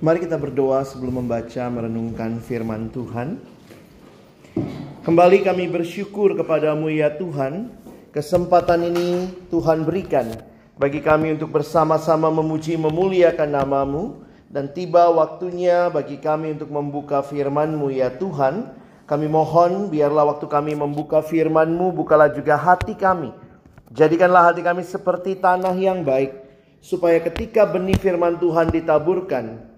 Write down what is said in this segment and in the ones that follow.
Mari kita berdoa sebelum membaca merenungkan firman Tuhan. Kembali kami bersyukur kepadamu ya Tuhan. Kesempatan ini Tuhan berikan bagi kami untuk bersama-sama memuji memuliakan namamu. Dan tiba waktunya bagi kami untuk membuka firman-Mu ya Tuhan. Kami mohon biarlah waktu kami membuka firman-Mu bukalah juga hati kami. Jadikanlah hati kami seperti tanah yang baik. Supaya ketika benih firman Tuhan ditaburkan,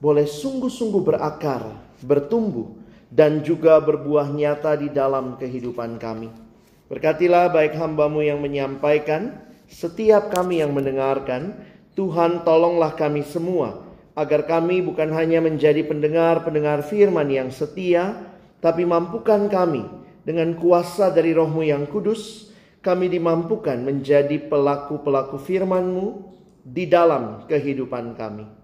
boleh sungguh-sungguh berakar, bertumbuh, dan juga berbuah nyata di dalam kehidupan kami. Berkatilah baik hambamu yang menyampaikan, setiap kami yang mendengarkan, Tuhan tolonglah kami semua, agar kami bukan hanya menjadi pendengar-pendengar firman yang setia, tapi mampukan kami dengan kuasa dari rohmu yang kudus, kami dimampukan menjadi pelaku-pelaku firman-Mu di dalam kehidupan kami.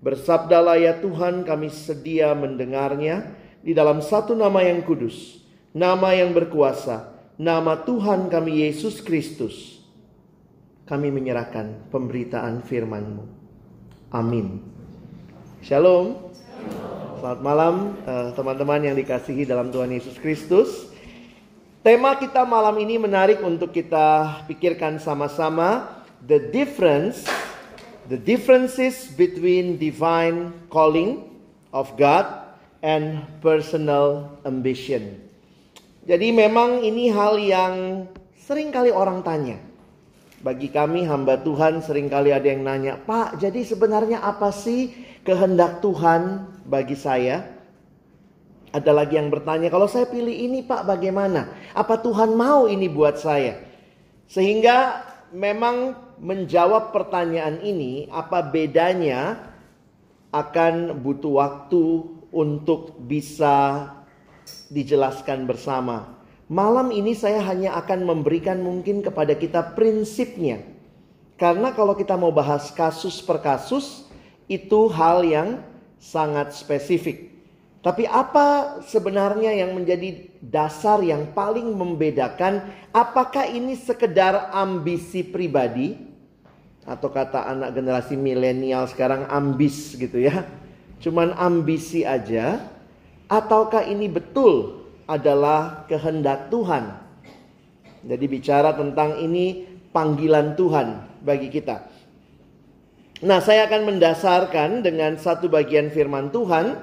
Bersabdalah ya Tuhan kami sedia mendengarnya di dalam satu nama yang kudus, nama yang berkuasa, nama Tuhan kami Yesus Kristus. Kami menyerahkan pemberitaan firman-Mu. Amin. Shalom. Selamat malam eh, teman-teman yang dikasihi dalam Tuhan Yesus Kristus. Tema kita malam ini menarik untuk kita pikirkan sama-sama. The difference the differences between divine calling of God and personal ambition. Jadi memang ini hal yang sering kali orang tanya. Bagi kami hamba Tuhan sering kali ada yang nanya, Pak jadi sebenarnya apa sih kehendak Tuhan bagi saya? Ada lagi yang bertanya, kalau saya pilih ini Pak bagaimana? Apa Tuhan mau ini buat saya? Sehingga memang menjawab pertanyaan ini, apa bedanya akan butuh waktu untuk bisa dijelaskan bersama. Malam ini saya hanya akan memberikan mungkin kepada kita prinsipnya. Karena kalau kita mau bahas kasus per kasus, itu hal yang sangat spesifik. Tapi apa sebenarnya yang menjadi dasar yang paling membedakan? Apakah ini sekedar ambisi pribadi atau kata anak generasi milenial sekarang ambis gitu ya. Cuman ambisi aja ataukah ini betul adalah kehendak Tuhan? Jadi bicara tentang ini panggilan Tuhan bagi kita. Nah, saya akan mendasarkan dengan satu bagian firman Tuhan.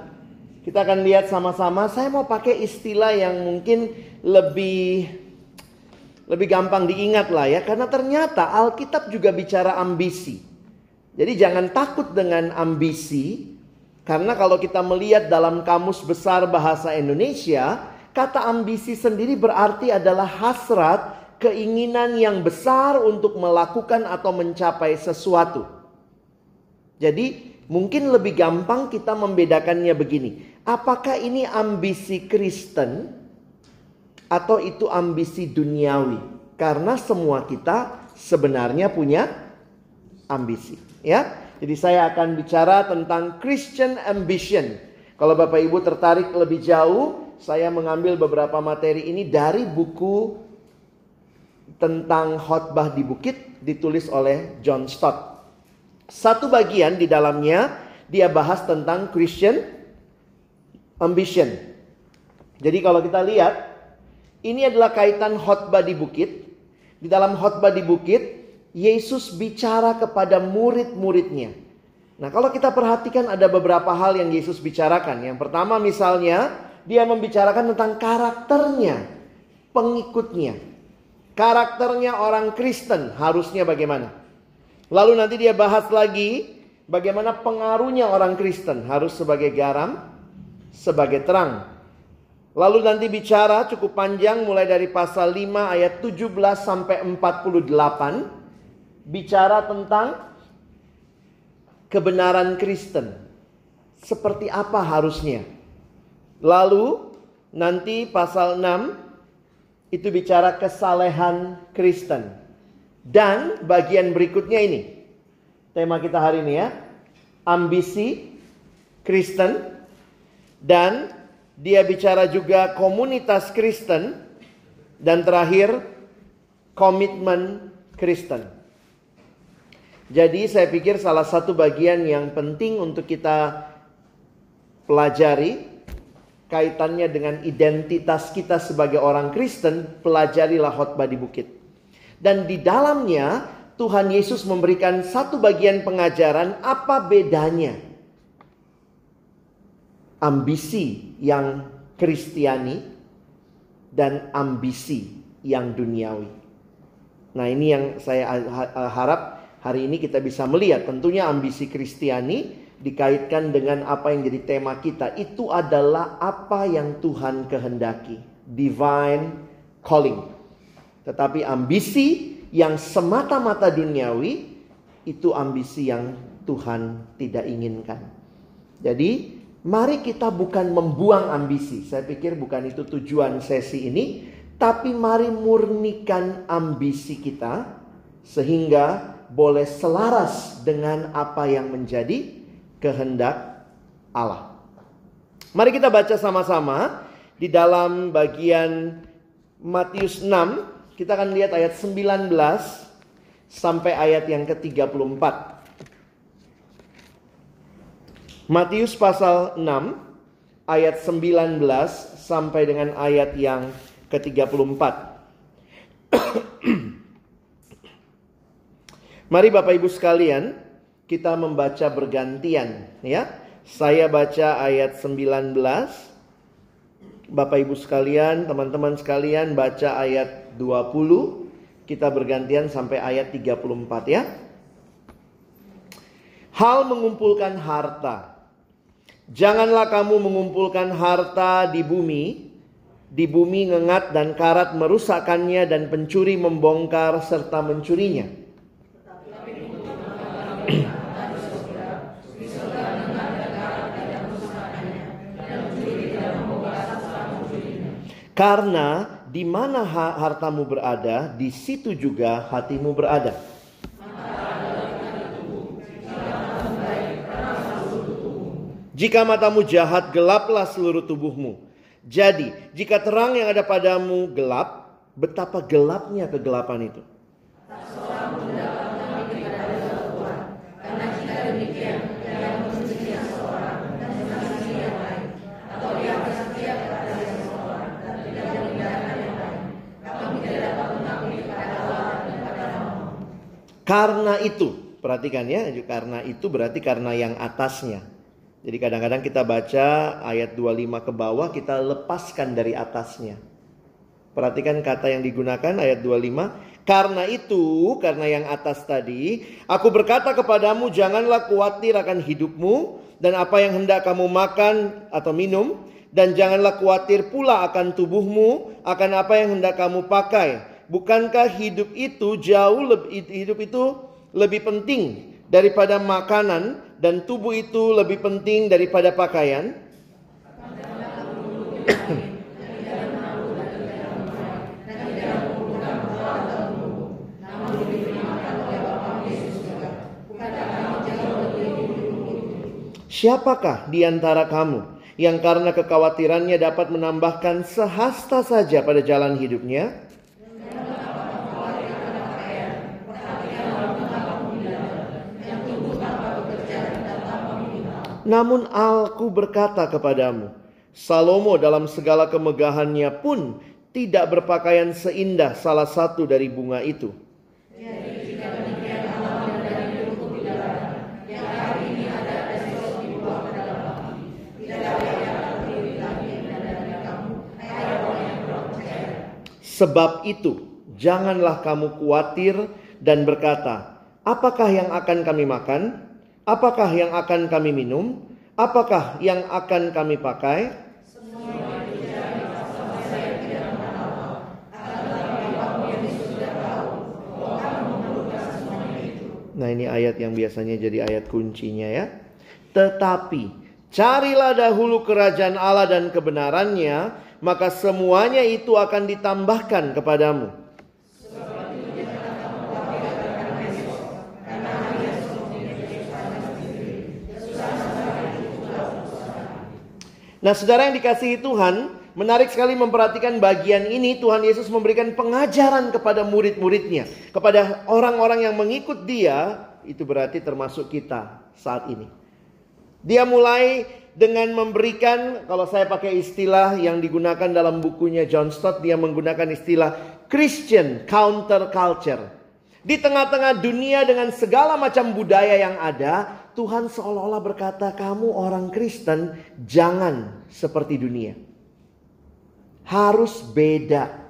Kita akan lihat sama-sama. Saya mau pakai istilah yang mungkin lebih lebih gampang diingat lah ya karena ternyata Alkitab juga bicara ambisi. Jadi jangan takut dengan ambisi karena kalau kita melihat dalam kamus besar bahasa Indonesia, kata ambisi sendiri berarti adalah hasrat, keinginan yang besar untuk melakukan atau mencapai sesuatu. Jadi mungkin lebih gampang kita membedakannya begini. Apakah ini ambisi Kristen atau itu ambisi duniawi. Karena semua kita sebenarnya punya ambisi, ya. Jadi saya akan bicara tentang Christian ambition. Kalau Bapak Ibu tertarik lebih jauh, saya mengambil beberapa materi ini dari buku tentang khotbah di bukit ditulis oleh John Stott. Satu bagian di dalamnya dia bahas tentang Christian ambition. Jadi kalau kita lihat ini adalah kaitan khotbah di bukit. Di dalam khotbah di bukit, Yesus bicara kepada murid-muridnya. Nah, kalau kita perhatikan ada beberapa hal yang Yesus bicarakan. Yang pertama misalnya, dia membicarakan tentang karakternya, pengikutnya. Karakternya orang Kristen harusnya bagaimana? Lalu nanti dia bahas lagi bagaimana pengaruhnya orang Kristen harus sebagai garam, sebagai terang. Lalu nanti bicara cukup panjang mulai dari pasal 5 ayat 17 sampai 48 bicara tentang kebenaran Kristen. Seperti apa harusnya? Lalu nanti pasal 6 itu bicara kesalehan Kristen. Dan bagian berikutnya ini. Tema kita hari ini ya. Ambisi Kristen dan dia bicara juga komunitas Kristen dan terakhir komitmen Kristen. Jadi saya pikir salah satu bagian yang penting untuk kita pelajari kaitannya dengan identitas kita sebagai orang Kristen, pelajarilah khotbah di bukit. Dan di dalamnya Tuhan Yesus memberikan satu bagian pengajaran apa bedanya ambisi yang Kristiani dan ambisi yang duniawi. Nah, ini yang saya harap hari ini kita bisa melihat. Tentunya ambisi Kristiani dikaitkan dengan apa yang jadi tema kita. Itu adalah apa yang Tuhan kehendaki. Divine calling. Tetapi ambisi yang semata-mata duniawi itu ambisi yang Tuhan tidak inginkan. Jadi, mari kita bukan membuang ambisi. Saya pikir bukan itu tujuan sesi ini, tapi mari murnikan ambisi kita sehingga boleh selaras dengan apa yang menjadi kehendak Allah. Mari kita baca sama-sama di dalam bagian Matius 6, kita akan lihat ayat 19 sampai ayat yang ke-34. Matius pasal 6 ayat 19 sampai dengan ayat yang ke-34. Mari Bapak Ibu sekalian, kita membaca bergantian ya. Saya baca ayat 19. Bapak Ibu sekalian, teman-teman sekalian baca ayat 20. Kita bergantian sampai ayat 34 ya. Hal mengumpulkan harta. Janganlah kamu mengumpulkan harta di bumi di bumi ngengat dan karat merusakkannya dan pencuri membongkar serta mencurinya. Karena di mana hartamu berada, di situ juga hatimu berada. Jika matamu jahat, gelaplah seluruh tubuhmu. Jadi, jika terang yang ada padamu gelap, betapa gelapnya kegelapan itu. Karena itu, perhatikan ya, karena itu berarti karena yang atasnya. Jadi kadang-kadang kita baca ayat 25 ke bawah kita lepaskan dari atasnya. Perhatikan kata yang digunakan ayat 25. Karena itu, karena yang atas tadi, aku berkata kepadamu janganlah khawatir akan hidupmu dan apa yang hendak kamu makan atau minum dan janganlah khawatir pula akan tubuhmu akan apa yang hendak kamu pakai. Bukankah hidup itu jauh lebih hidup itu lebih penting daripada makanan dan tubuh itu lebih penting daripada pakaian? Siapakah di antara kamu yang karena kekhawatirannya dapat menambahkan sehasta saja pada jalan hidupnya? Namun aku berkata kepadamu, Salomo dalam segala kemegahannya pun tidak berpakaian seindah salah satu dari bunga itu. Sebab itu, janganlah kamu khawatir dan berkata, apakah yang akan kami makan? Apakah yang akan kami minum? Apakah yang akan kami pakai? Nah ini ayat yang biasanya jadi ayat kuncinya ya. Tetapi carilah dahulu kerajaan Allah dan kebenarannya, maka semuanya itu akan ditambahkan kepadamu. Nah, saudara yang dikasihi Tuhan, menarik sekali memperhatikan bagian ini. Tuhan Yesus memberikan pengajaran kepada murid-muridnya, kepada orang-orang yang mengikut Dia. Itu berarti termasuk kita saat ini. Dia mulai dengan memberikan kalau saya pakai istilah yang digunakan dalam bukunya John Stott dia menggunakan istilah Christian counter culture. Di tengah-tengah dunia dengan segala macam budaya yang ada, Tuhan seolah-olah berkata, "Kamu orang Kristen, jangan seperti dunia." Harus beda.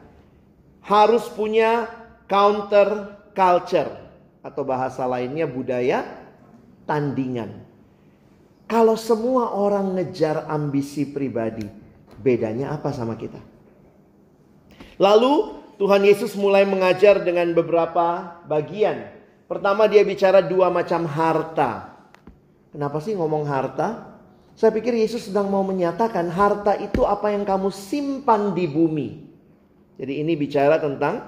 Harus punya counter culture atau bahasa lainnya budaya tandingan. Kalau semua orang ngejar ambisi pribadi, bedanya apa sama kita? Lalu Tuhan Yesus mulai mengajar dengan beberapa bagian. Pertama dia bicara dua macam harta. Kenapa sih ngomong harta? Saya pikir Yesus sedang mau menyatakan harta itu apa yang kamu simpan di bumi. Jadi ini bicara tentang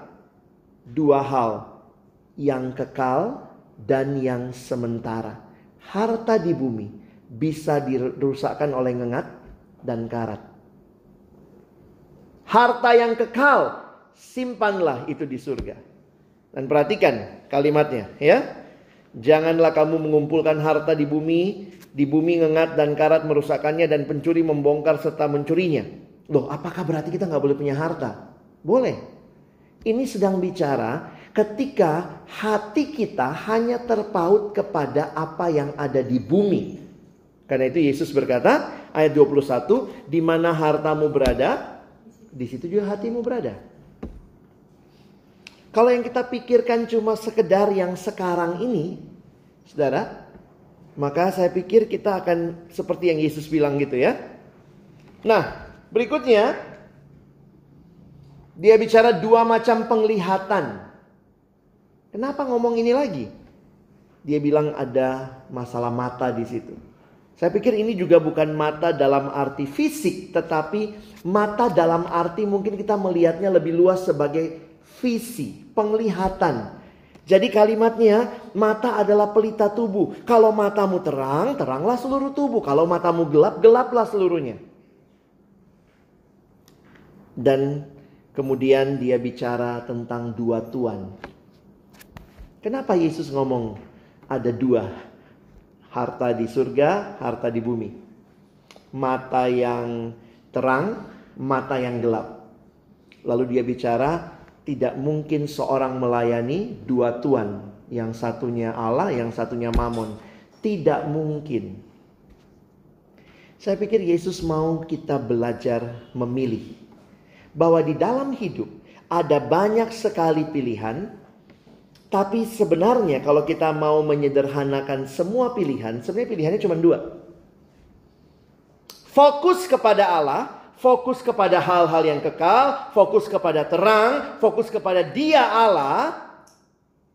dua hal. Yang kekal dan yang sementara. Harta di bumi bisa dirusakkan oleh ngengat dan karat. Harta yang kekal, simpanlah itu di surga. Dan perhatikan kalimatnya ya. Janganlah kamu mengumpulkan harta di bumi, di bumi ngengat dan karat merusakkannya dan pencuri membongkar serta mencurinya. Loh, apakah berarti kita nggak boleh punya harta? Boleh. Ini sedang bicara ketika hati kita hanya terpaut kepada apa yang ada di bumi. Karena itu Yesus berkata, ayat 21, di mana hartamu berada, di situ juga hatimu berada. Kalau yang kita pikirkan cuma sekedar yang sekarang ini, saudara, maka saya pikir kita akan seperti yang Yesus bilang gitu ya. Nah, berikutnya, dia bicara dua macam penglihatan. Kenapa ngomong ini lagi? Dia bilang ada masalah mata di situ. Saya pikir ini juga bukan mata dalam arti fisik, tetapi mata dalam arti mungkin kita melihatnya lebih luas sebagai visi, penglihatan. Jadi kalimatnya mata adalah pelita tubuh. Kalau matamu terang, teranglah seluruh tubuh. Kalau matamu gelap, gelaplah seluruhnya. Dan kemudian dia bicara tentang dua tuan. Kenapa Yesus ngomong ada dua? harta di surga, harta di bumi. Mata yang terang, mata yang gelap. Lalu dia bicara, tidak mungkin seorang melayani dua tuan. Yang satunya Allah, yang satunya Mamon. Tidak mungkin. Saya pikir Yesus mau kita belajar memilih. Bahwa di dalam hidup ada banyak sekali pilihan tapi sebenarnya kalau kita mau menyederhanakan semua pilihan, sebenarnya pilihannya cuma dua. Fokus kepada Allah, fokus kepada hal-hal yang kekal, fokus kepada terang, fokus kepada Dia Allah,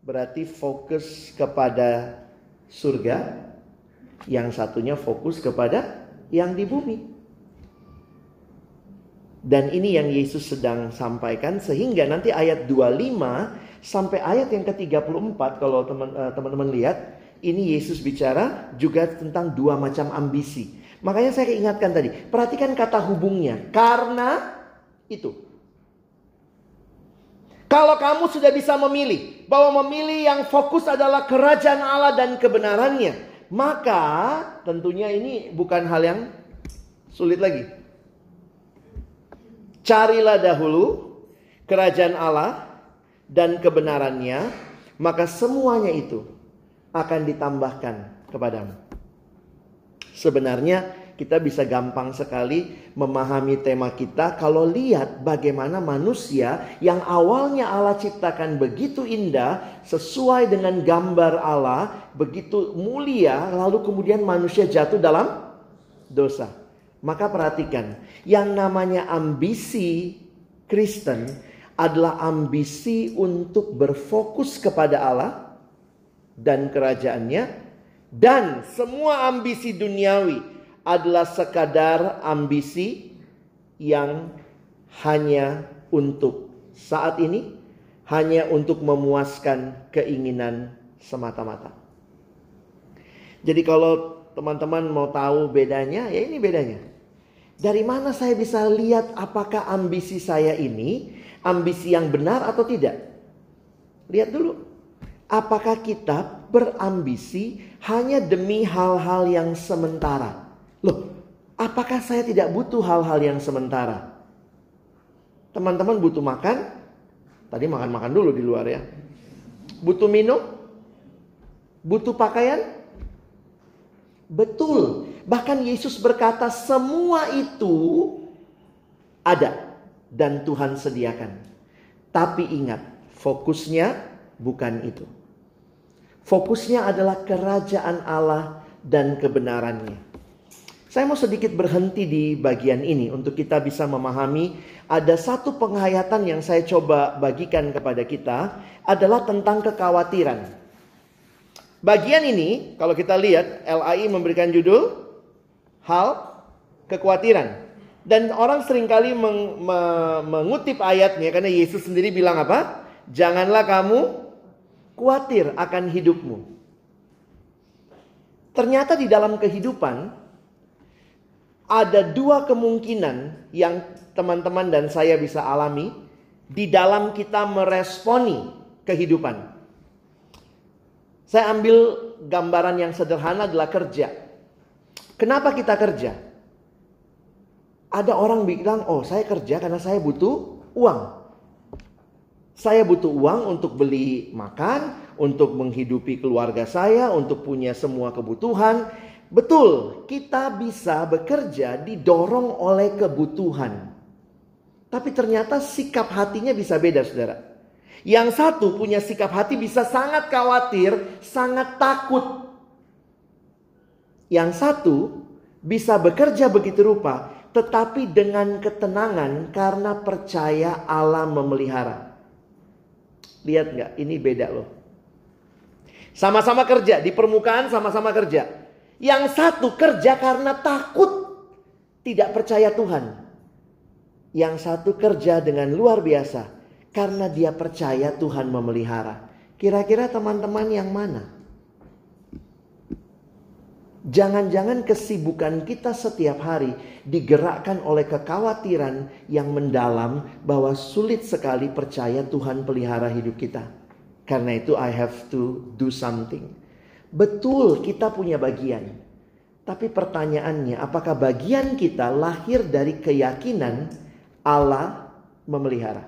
berarti fokus kepada surga, yang satunya fokus kepada yang di bumi. Dan ini yang Yesus sedang sampaikan sehingga nanti ayat 25 sampai ayat yang ke-34 kalau eh, teman-teman lihat ini Yesus bicara juga tentang dua macam ambisi. Makanya saya ingatkan tadi, perhatikan kata hubungnya. Karena itu. Kalau kamu sudah bisa memilih bahwa memilih yang fokus adalah kerajaan Allah dan kebenarannya, maka tentunya ini bukan hal yang sulit lagi. Carilah dahulu kerajaan Allah dan kebenarannya, maka semuanya itu akan ditambahkan kepadamu. Sebenarnya kita bisa gampang sekali memahami tema kita kalau lihat bagaimana manusia yang awalnya Allah ciptakan begitu indah sesuai dengan gambar Allah, begitu mulia, lalu kemudian manusia jatuh dalam dosa. Maka perhatikan, yang namanya ambisi Kristen adalah ambisi untuk berfokus kepada Allah dan kerajaannya dan semua ambisi duniawi adalah sekadar ambisi yang hanya untuk saat ini hanya untuk memuaskan keinginan semata-mata. Jadi kalau teman-teman mau tahu bedanya, ya ini bedanya. Dari mana saya bisa lihat apakah ambisi saya ini ambisi yang benar atau tidak? Lihat dulu. Apakah kita berambisi hanya demi hal-hal yang sementara? Loh, Apakah saya tidak butuh hal-hal yang sementara? Teman-teman butuh makan? Tadi makan-makan dulu di luar ya. Butuh minum? Butuh pakaian? Betul. Bahkan Yesus berkata semua itu ada dan Tuhan sediakan. Tapi ingat, fokusnya bukan itu. Fokusnya adalah kerajaan Allah dan kebenarannya. Saya mau sedikit berhenti di bagian ini untuk kita bisa memahami ada satu penghayatan yang saya coba bagikan kepada kita adalah tentang kekhawatiran. Bagian ini kalau kita lihat LAI memberikan judul hal kekhawatiran. Dan orang sering kali meng, me, mengutip ayatnya karena Yesus sendiri bilang apa? Janganlah kamu khawatir akan hidupmu. Ternyata di dalam kehidupan ada dua kemungkinan yang teman-teman dan saya bisa alami di dalam kita meresponi kehidupan. Saya ambil gambaran yang sederhana adalah kerja. Kenapa kita kerja? Ada orang bilang, "Oh, saya kerja karena saya butuh uang." Saya butuh uang untuk beli makan, untuk menghidupi keluarga saya, untuk punya semua kebutuhan. Betul, kita bisa bekerja didorong oleh kebutuhan. Tapi ternyata sikap hatinya bisa beda, saudara. Yang satu punya sikap hati bisa sangat khawatir, sangat takut. Yang satu bisa bekerja begitu rupa, tetapi dengan ketenangan karena percaya Allah memelihara. Lihat nggak? Ini beda loh. Sama-sama kerja di permukaan, sama-sama kerja. Yang satu kerja karena takut tidak percaya Tuhan. Yang satu kerja dengan luar biasa karena dia percaya Tuhan memelihara. Kira-kira teman-teman yang mana? Jangan-jangan kesibukan kita setiap hari digerakkan oleh kekhawatiran yang mendalam bahwa sulit sekali percaya Tuhan pelihara hidup kita. Karena itu I have to do something. Betul kita punya bagian. Tapi pertanyaannya apakah bagian kita lahir dari keyakinan Allah memelihara?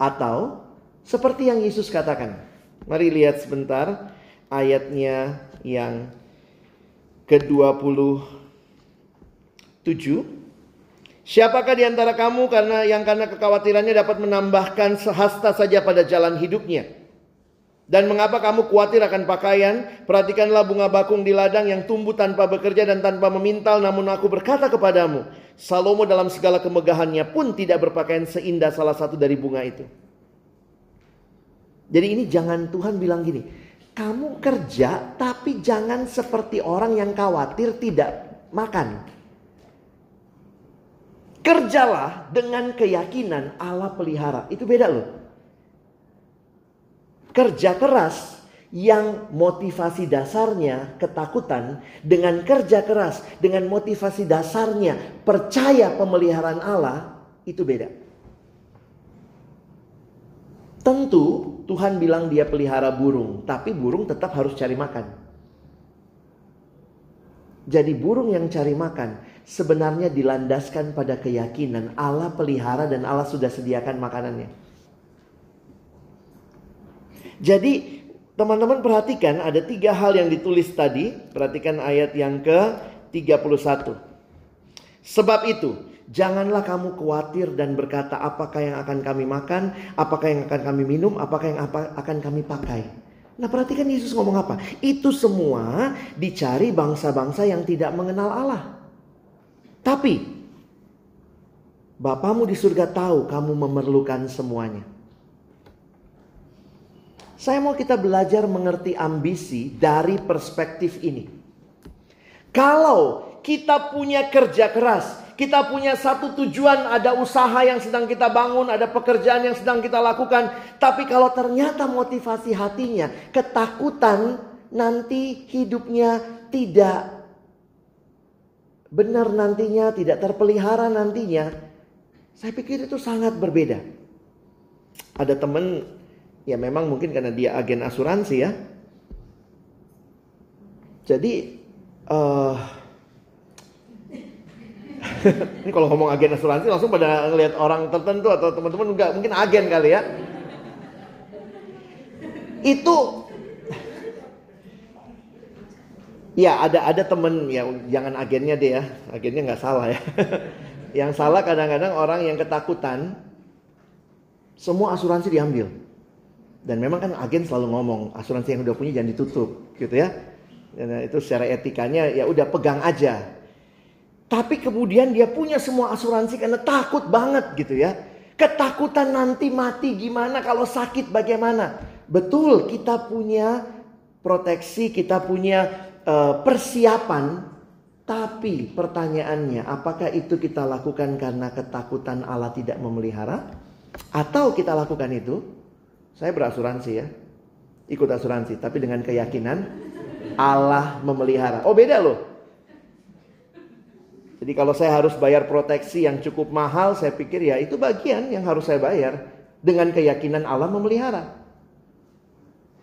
Atau seperti yang Yesus katakan. Mari lihat sebentar ayatnya yang ke-27. Siapakah di antara kamu karena yang karena kekhawatirannya dapat menambahkan sehasta saja pada jalan hidupnya? Dan mengapa kamu khawatir akan pakaian? Perhatikanlah bunga bakung di ladang yang tumbuh tanpa bekerja dan tanpa memintal. Namun aku berkata kepadamu, Salomo dalam segala kemegahannya pun tidak berpakaian seindah salah satu dari bunga itu. Jadi ini jangan Tuhan bilang gini, kamu kerja tapi jangan seperti orang yang khawatir tidak makan. Kerjalah dengan keyakinan Allah pelihara. Itu beda loh kerja keras yang motivasi dasarnya ketakutan dengan kerja keras dengan motivasi dasarnya percaya pemeliharaan Allah itu beda. Tentu Tuhan bilang dia pelihara burung, tapi burung tetap harus cari makan. Jadi burung yang cari makan sebenarnya dilandaskan pada keyakinan Allah pelihara dan Allah sudah sediakan makanannya. Jadi teman-teman perhatikan ada tiga hal yang ditulis tadi. Perhatikan ayat yang ke 31. Sebab itu, janganlah kamu khawatir dan berkata apakah yang akan kami makan, apakah yang akan kami minum, apakah yang apa, akan kami pakai. Nah perhatikan Yesus ngomong apa? Itu semua dicari bangsa-bangsa yang tidak mengenal Allah. Tapi Bapamu di surga tahu kamu memerlukan semuanya. Saya mau kita belajar mengerti ambisi dari perspektif ini. Kalau kita punya kerja keras, kita punya satu tujuan, ada usaha yang sedang kita bangun, ada pekerjaan yang sedang kita lakukan, tapi kalau ternyata motivasi hatinya ketakutan, nanti hidupnya tidak benar nantinya, tidak terpelihara nantinya. Saya pikir itu sangat berbeda. Ada teman Ya memang mungkin karena dia agen asuransi ya. Jadi uh, Ini kalau ngomong agen asuransi langsung pada ngelihat orang tertentu atau teman-teman enggak mungkin agen kali ya. Itu Ya ada ada temen ya jangan agennya deh ya agennya nggak salah ya. yang salah kadang-kadang orang yang ketakutan semua asuransi diambil. Dan memang kan agen selalu ngomong asuransi yang udah punya jangan ditutup gitu ya. Dan itu secara etikanya ya udah pegang aja. Tapi kemudian dia punya semua asuransi karena takut banget gitu ya. Ketakutan nanti mati gimana kalau sakit bagaimana. Betul kita punya proteksi, kita punya uh, persiapan, tapi pertanyaannya, apakah itu kita lakukan karena ketakutan Allah tidak memelihara? Atau kita lakukan itu, saya berasuransi ya, ikut asuransi, tapi dengan keyakinan Allah memelihara. Oh beda loh. Jadi kalau saya harus bayar proteksi yang cukup mahal, saya pikir ya itu bagian yang harus saya bayar dengan keyakinan Allah memelihara.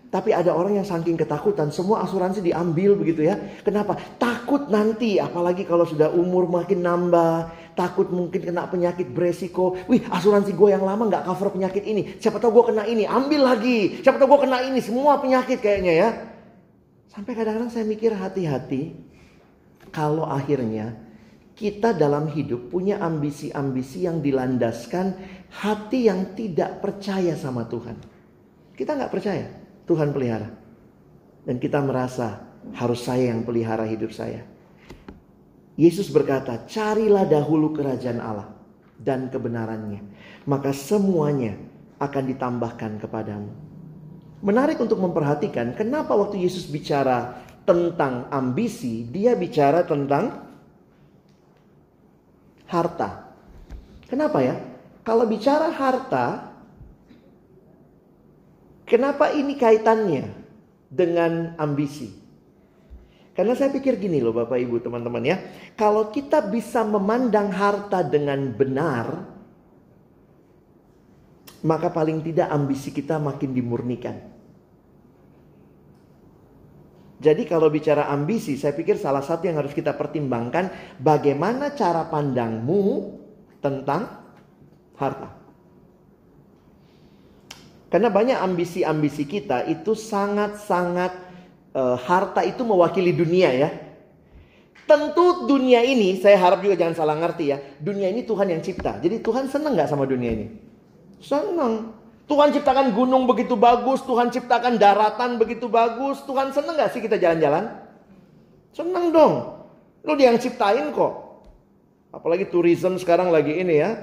Tapi ada orang yang saking ketakutan, semua asuransi diambil begitu ya. Kenapa? Takut nanti, apalagi kalau sudah umur makin nambah, takut mungkin kena penyakit beresiko. Wih, asuransi gue yang lama nggak cover penyakit ini. Siapa tahu gue kena ini, ambil lagi. Siapa tahu gue kena ini, semua penyakit kayaknya ya. Sampai kadang-kadang saya mikir hati-hati, kalau akhirnya kita dalam hidup punya ambisi-ambisi yang dilandaskan hati yang tidak percaya sama Tuhan. Kita nggak percaya. Tuhan pelihara. Dan kita merasa harus saya yang pelihara hidup saya. Yesus berkata, carilah dahulu kerajaan Allah dan kebenarannya. Maka semuanya akan ditambahkan kepadamu. Menarik untuk memperhatikan kenapa waktu Yesus bicara tentang ambisi, dia bicara tentang harta. Kenapa ya? Kalau bicara harta, Kenapa ini kaitannya dengan ambisi? Karena saya pikir gini loh Bapak Ibu teman-teman ya. Kalau kita bisa memandang harta dengan benar. Maka paling tidak ambisi kita makin dimurnikan. Jadi kalau bicara ambisi, saya pikir salah satu yang harus kita pertimbangkan bagaimana cara pandangmu tentang harta. Karena banyak ambisi-ambisi kita itu sangat-sangat uh, harta itu mewakili dunia ya. Tentu dunia ini, saya harap juga jangan salah ngerti ya. Dunia ini Tuhan yang cipta. Jadi Tuhan senang nggak sama dunia ini? Senang. Tuhan ciptakan gunung begitu bagus, Tuhan ciptakan daratan begitu bagus. Tuhan senang nggak sih kita jalan-jalan? Senang dong. Lu dia yang ciptain kok. Apalagi tourism sekarang lagi ini ya.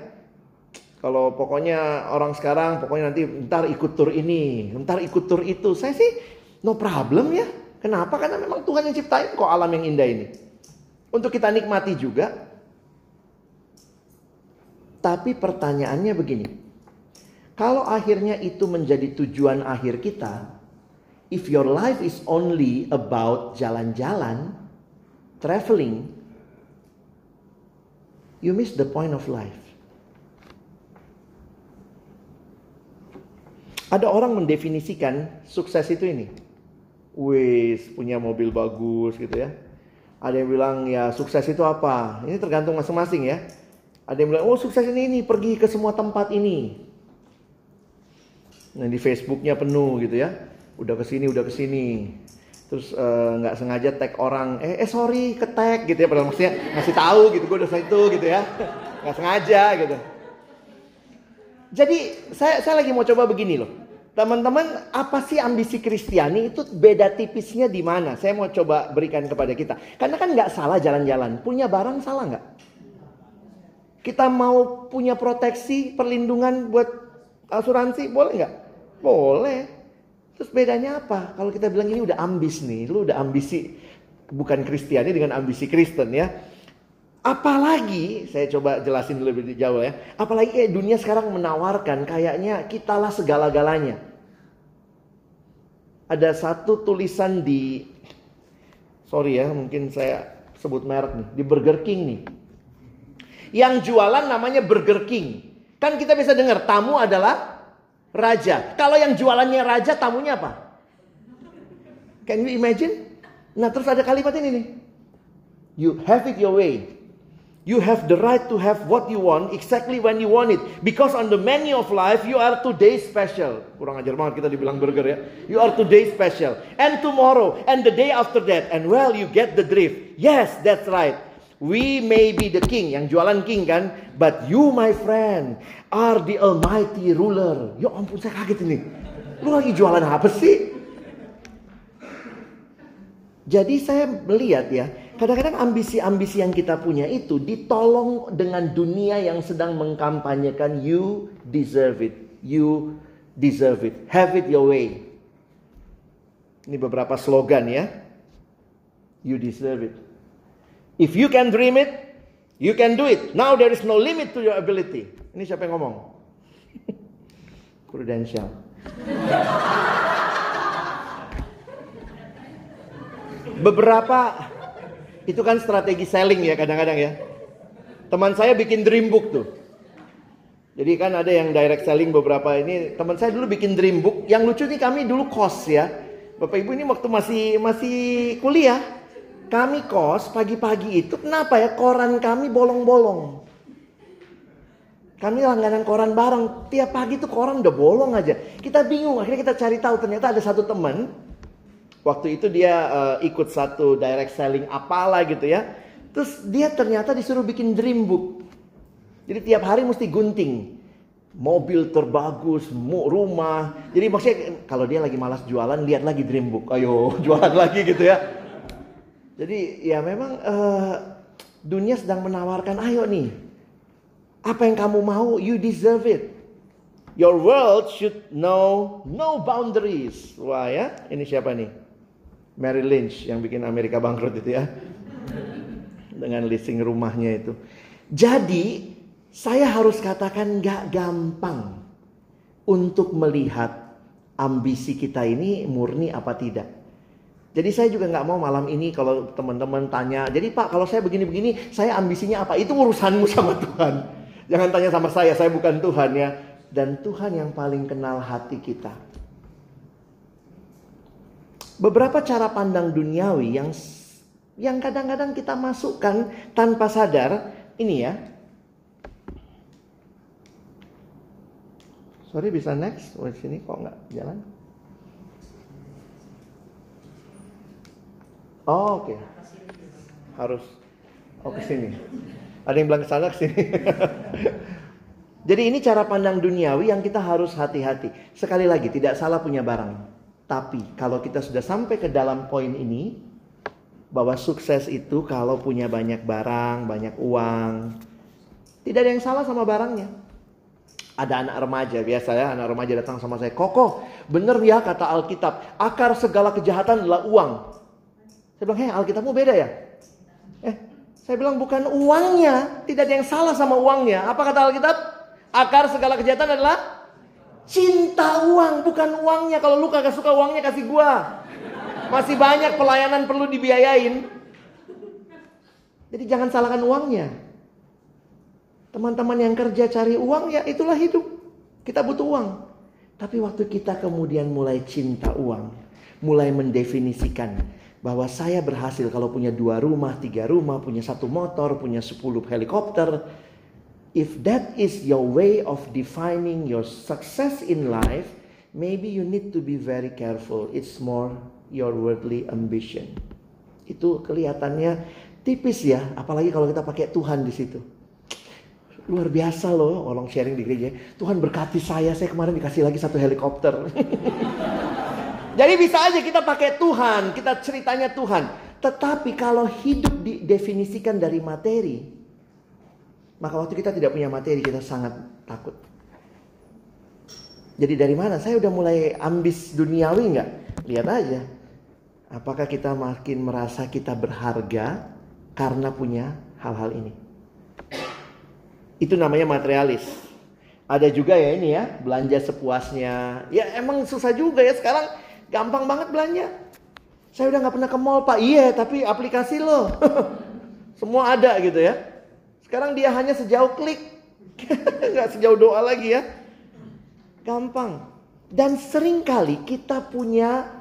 Kalau pokoknya orang sekarang pokoknya nanti ntar ikut tur ini, ntar ikut tur itu. Saya sih no problem ya. Kenapa? Karena memang Tuhan yang ciptain kok alam yang indah ini. Untuk kita nikmati juga. Tapi pertanyaannya begini. Kalau akhirnya itu menjadi tujuan akhir kita, if your life is only about jalan-jalan, traveling, you miss the point of life. Ada orang mendefinisikan sukses itu ini. Wis punya mobil bagus gitu ya. Ada yang bilang ya sukses itu apa? Ini tergantung masing-masing ya. Ada yang bilang oh sukses ini ini pergi ke semua tempat ini. Nah di Facebooknya penuh gitu ya. Udah ke sini, udah ke sini. Terus eh, nggak uh, sengaja tag orang, eh, eh sorry ke tag gitu ya. Padahal maksudnya ngasih tahu gitu, gue udah itu gitu ya. Nggak sengaja gitu. Jadi saya saya lagi mau coba begini loh. Teman-teman, apa sih ambisi Kristiani itu beda tipisnya di mana? Saya mau coba berikan kepada kita. Karena kan nggak salah jalan-jalan. Punya barang salah nggak? Kita mau punya proteksi, perlindungan buat asuransi, boleh nggak? Boleh. Terus bedanya apa? Kalau kita bilang ini udah ambis nih, lu udah ambisi bukan Kristiani dengan ambisi Kristen ya. Apalagi, saya coba jelasin lebih jauh ya. Apalagi kayak dunia sekarang menawarkan kayaknya kitalah segala-galanya. Ada satu tulisan di, sorry ya mungkin saya sebut merek nih, di Burger King nih. Yang jualan namanya Burger King. Kan kita bisa dengar tamu adalah raja. Kalau yang jualannya raja, tamunya apa? Can you imagine? Nah terus ada kalimat ini nih. You have it your way. You have the right to have what you want exactly when you want it. Because on the menu of life, you are today special. Kurang ajar banget kita dibilang burger ya. You are today special. And tomorrow, and the day after that. And well, you get the drift. Yes, that's right. We may be the king, yang jualan king kan. But you, my friend, are the almighty ruler. Ya ampun, saya kaget ini. Lu lagi jualan apa sih? Jadi saya melihat ya, Kadang-kadang ambisi-ambisi yang kita punya itu ditolong dengan dunia yang sedang mengkampanyekan you deserve it, you deserve it, have it your way. Ini beberapa slogan ya. You deserve it. If you can dream it, you can do it. Now there is no limit to your ability. Ini siapa yang ngomong? Prudential. Beberapa itu kan strategi selling ya kadang-kadang ya. Teman saya bikin dream book tuh. Jadi kan ada yang direct selling beberapa ini. Teman saya dulu bikin dream book. Yang lucu nih kami dulu kos ya. Bapak Ibu ini waktu masih masih kuliah. Kami kos pagi-pagi itu kenapa ya koran kami bolong-bolong. Kami langganan koran bareng. Tiap pagi tuh koran udah bolong aja. Kita bingung. Akhirnya kita cari tahu ternyata ada satu teman Waktu itu dia uh, ikut satu direct selling apalah gitu ya. Terus dia ternyata disuruh bikin dream book. Jadi tiap hari mesti gunting. Mobil terbagus, rumah. Jadi maksudnya kalau dia lagi malas jualan, lihat lagi dream book. Ayo jualan lagi gitu ya. Jadi ya memang uh, dunia sedang menawarkan, ayo nih. Apa yang kamu mau, you deserve it. Your world should know no boundaries. Wah ya, ini siapa nih? Mary Lynch yang bikin Amerika bangkrut itu ya. Dengan leasing rumahnya itu. Jadi saya harus katakan gak gampang untuk melihat ambisi kita ini murni apa tidak. Jadi saya juga nggak mau malam ini kalau teman-teman tanya, jadi Pak kalau saya begini-begini, saya ambisinya apa? Itu urusanmu sama Tuhan. Jangan tanya sama saya, saya bukan Tuhan ya. Dan Tuhan yang paling kenal hati kita beberapa cara pandang duniawi yang yang kadang-kadang kita masukkan tanpa sadar ini ya. Sorry bisa next, oh sini kok nggak jalan? Oh oke, okay. harus oh ke sini. Ada yang bilang ke sana ke sini. Jadi ini cara pandang duniawi yang kita harus hati-hati. Sekali lagi tidak salah punya barang. Tapi kalau kita sudah sampai ke dalam poin ini, bahwa sukses itu kalau punya banyak barang, banyak uang, tidak ada yang salah sama barangnya. Ada anak remaja, biasa ya anak remaja datang sama saya, Koko, bener ya kata Alkitab, akar segala kejahatan adalah uang. Saya bilang, hei Alkitabmu beda ya? Eh, saya bilang bukan uangnya, tidak ada yang salah sama uangnya. Apa kata Alkitab? Akar segala kejahatan adalah Cinta uang, bukan uangnya. Kalau lu kagak suka uangnya kasih gua. Masih banyak pelayanan perlu dibiayain. Jadi jangan salahkan uangnya. Teman-teman yang kerja cari uang ya itulah hidup. Kita butuh uang. Tapi waktu kita kemudian mulai cinta uang. Mulai mendefinisikan bahwa saya berhasil kalau punya dua rumah, tiga rumah, punya satu motor, punya sepuluh helikopter If that is your way of defining your success in life, maybe you need to be very careful. It's more your worldly ambition. Itu kelihatannya tipis ya, apalagi kalau kita pakai Tuhan di situ. Luar biasa loh, orang sharing di gereja. Tuhan berkati saya, saya kemarin dikasih lagi satu helikopter. Jadi bisa aja kita pakai Tuhan, kita ceritanya Tuhan. Tetapi kalau hidup didefinisikan dari materi, maka waktu kita tidak punya materi kita sangat takut. Jadi dari mana? Saya udah mulai ambis duniawi nggak? Lihat aja. Apakah kita makin merasa kita berharga karena punya hal-hal ini? Itu namanya materialis. Ada juga ya ini ya, belanja sepuasnya. Ya emang susah juga ya sekarang gampang banget belanja. Saya udah nggak pernah ke mall pak. Iya tapi aplikasi loh. Semua ada gitu ya. Sekarang dia hanya sejauh klik. Nggak sejauh doa lagi ya. Gampang. Dan sering kali kita punya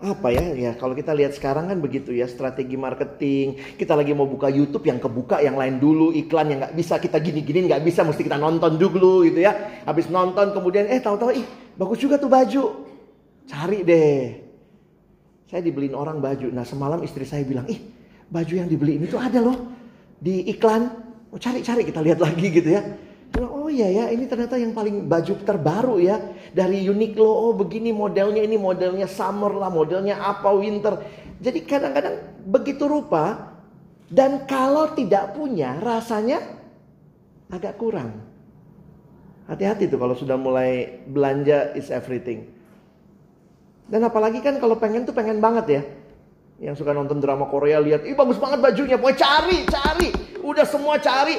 apa ya? Ya kalau kita lihat sekarang kan begitu ya strategi marketing. Kita lagi mau buka YouTube yang kebuka yang lain dulu iklan yang nggak bisa kita gini-gini nggak bisa mesti kita nonton dulu gitu ya. Habis nonton kemudian eh tahu-tahu ih bagus juga tuh baju. Cari deh. Saya dibeliin orang baju. Nah semalam istri saya bilang ih baju yang dibeli ini tuh ada loh di iklan. Oh, cari-cari kita lihat lagi gitu ya Oh iya ya, ini ternyata yang paling baju terbaru ya. Dari Uniqlo, oh begini modelnya, ini modelnya summer lah, modelnya apa winter. Jadi kadang-kadang begitu rupa. Dan kalau tidak punya, rasanya agak kurang. Hati-hati tuh kalau sudah mulai belanja is everything. Dan apalagi kan kalau pengen tuh pengen banget ya. Yang suka nonton drama Korea lihat, ih bagus banget bajunya, pokoknya cari, cari. Udah semua cari,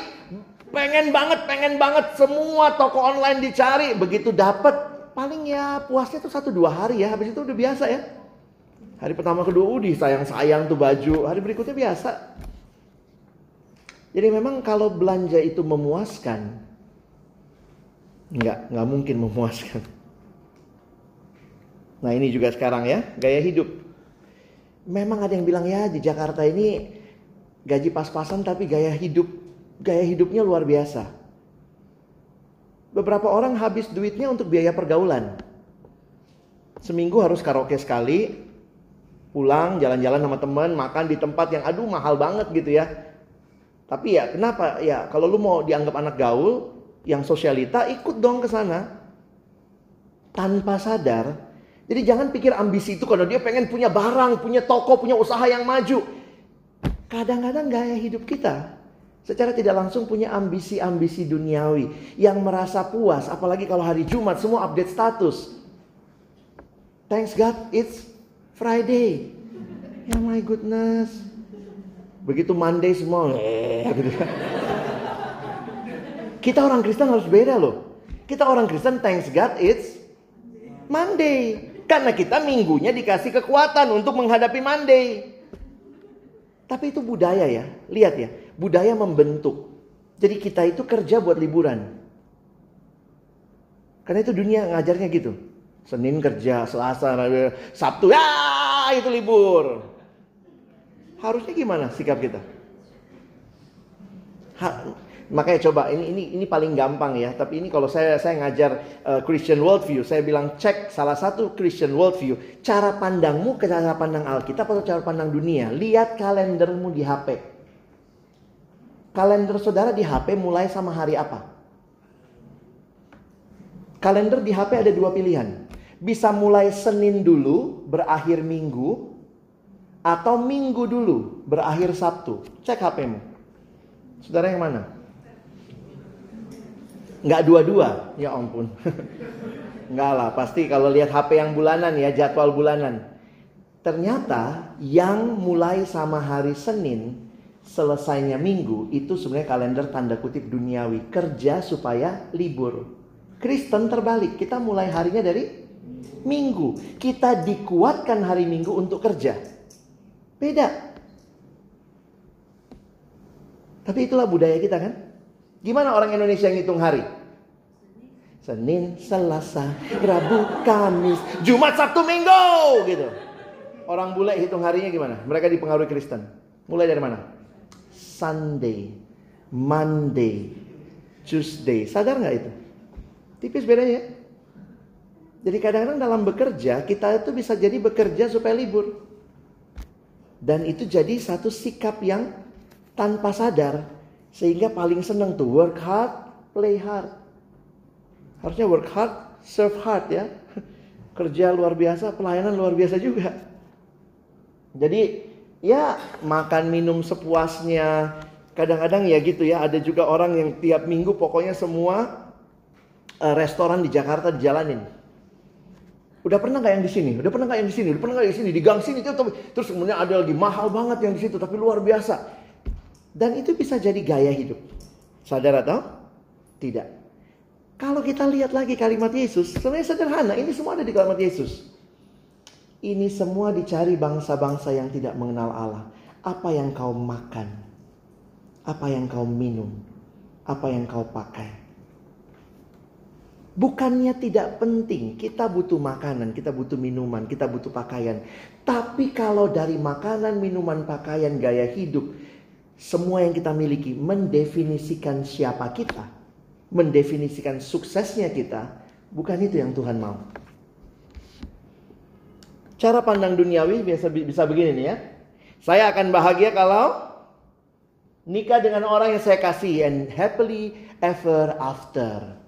Pengen banget, pengen banget semua toko online dicari. Begitu dapat, paling ya puasnya tuh satu dua hari ya. Habis itu udah biasa ya. Hari pertama kedua udah sayang-sayang tuh baju. Hari berikutnya biasa. Jadi memang kalau belanja itu memuaskan, nggak nggak mungkin memuaskan. Nah ini juga sekarang ya gaya hidup. Memang ada yang bilang ya di Jakarta ini gaji pas-pasan tapi gaya hidup gaya hidupnya luar biasa. Beberapa orang habis duitnya untuk biaya pergaulan. Seminggu harus karaoke sekali, pulang jalan-jalan sama teman, makan di tempat yang aduh mahal banget gitu ya. Tapi ya kenapa? Ya kalau lu mau dianggap anak gaul, yang sosialita ikut dong ke sana. Tanpa sadar. Jadi jangan pikir ambisi itu kalau dia pengen punya barang, punya toko, punya usaha yang maju. Kadang-kadang gaya hidup kita Secara tidak langsung punya ambisi-ambisi duniawi yang merasa puas, apalagi kalau hari Jumat semua update status. Thanks God, it's Friday. Ya my goodness. Begitu Monday semua, eh, gitu. Kita orang Kristen harus beda loh. Kita orang Kristen, thanks God, it's Monday. Karena kita minggunya dikasih kekuatan untuk menghadapi Monday. Tapi itu budaya ya. Lihat ya, budaya membentuk. Jadi kita itu kerja buat liburan. Karena itu dunia ngajarnya gitu. Senin kerja, Selasa, Sabtu ya itu libur. Harusnya gimana sikap kita? Ha, makanya coba ini ini ini paling gampang ya. Tapi ini kalau saya saya ngajar uh, Christian worldview, saya bilang cek salah satu Christian worldview, cara pandangmu ke cara pandang Alkitab atau cara pandang dunia. Lihat kalendermu di HP. Kalender saudara di HP mulai sama hari apa? Kalender di HP ada dua pilihan. Bisa mulai Senin dulu, berakhir Minggu. Atau Minggu dulu, berakhir Sabtu. Cek HPmu. Saudara yang mana? Nggak dua-dua, ya ampun. Nggak lah, pasti kalau lihat HP yang bulanan ya, jadwal bulanan. Ternyata yang mulai sama hari Senin selesainya minggu itu sebenarnya kalender tanda kutip duniawi kerja supaya libur. Kristen terbalik, kita mulai harinya dari minggu. Kita dikuatkan hari minggu untuk kerja. Beda. Tapi itulah budaya kita kan. Gimana orang Indonesia yang ngitung hari? Senin, Selasa, Rabu, Kamis, Jumat, Sabtu, Minggu gitu. Orang bule hitung harinya gimana? Mereka dipengaruhi Kristen. Mulai dari mana? Sunday, Monday, Tuesday. Sadar nggak itu? Tipis bedanya. Jadi kadang-kadang dalam bekerja kita itu bisa jadi bekerja supaya libur. Dan itu jadi satu sikap yang tanpa sadar. Sehingga paling seneng tuh work hard, play hard. Harusnya work hard, serve hard ya. Kerja luar biasa, pelayanan luar biasa juga. Jadi ya makan minum sepuasnya. Kadang-kadang ya gitu ya, ada juga orang yang tiap minggu pokoknya semua uh, restoran di Jakarta dijalanin. Udah pernah nggak yang di sini? Udah pernah nggak yang di sini? Udah pernah nggak di sini? Di gang sini itu terus kemudian ada lagi mahal banget yang di situ tapi luar biasa. Dan itu bisa jadi gaya hidup. Sadar atau tidak? Kalau kita lihat lagi kalimat Yesus, sebenarnya sederhana. Ini semua ada di kalimat Yesus. Ini semua dicari bangsa-bangsa yang tidak mengenal Allah. Apa yang kau makan? Apa yang kau minum? Apa yang kau pakai? Bukannya tidak penting, kita butuh makanan, kita butuh minuman, kita butuh pakaian. Tapi kalau dari makanan, minuman, pakaian, gaya hidup, semua yang kita miliki mendefinisikan siapa kita, mendefinisikan suksesnya kita, bukan itu yang Tuhan mau. Cara pandang duniawi biasa bisa begini nih ya. Saya akan bahagia kalau nikah dengan orang yang saya kasih and happily ever after.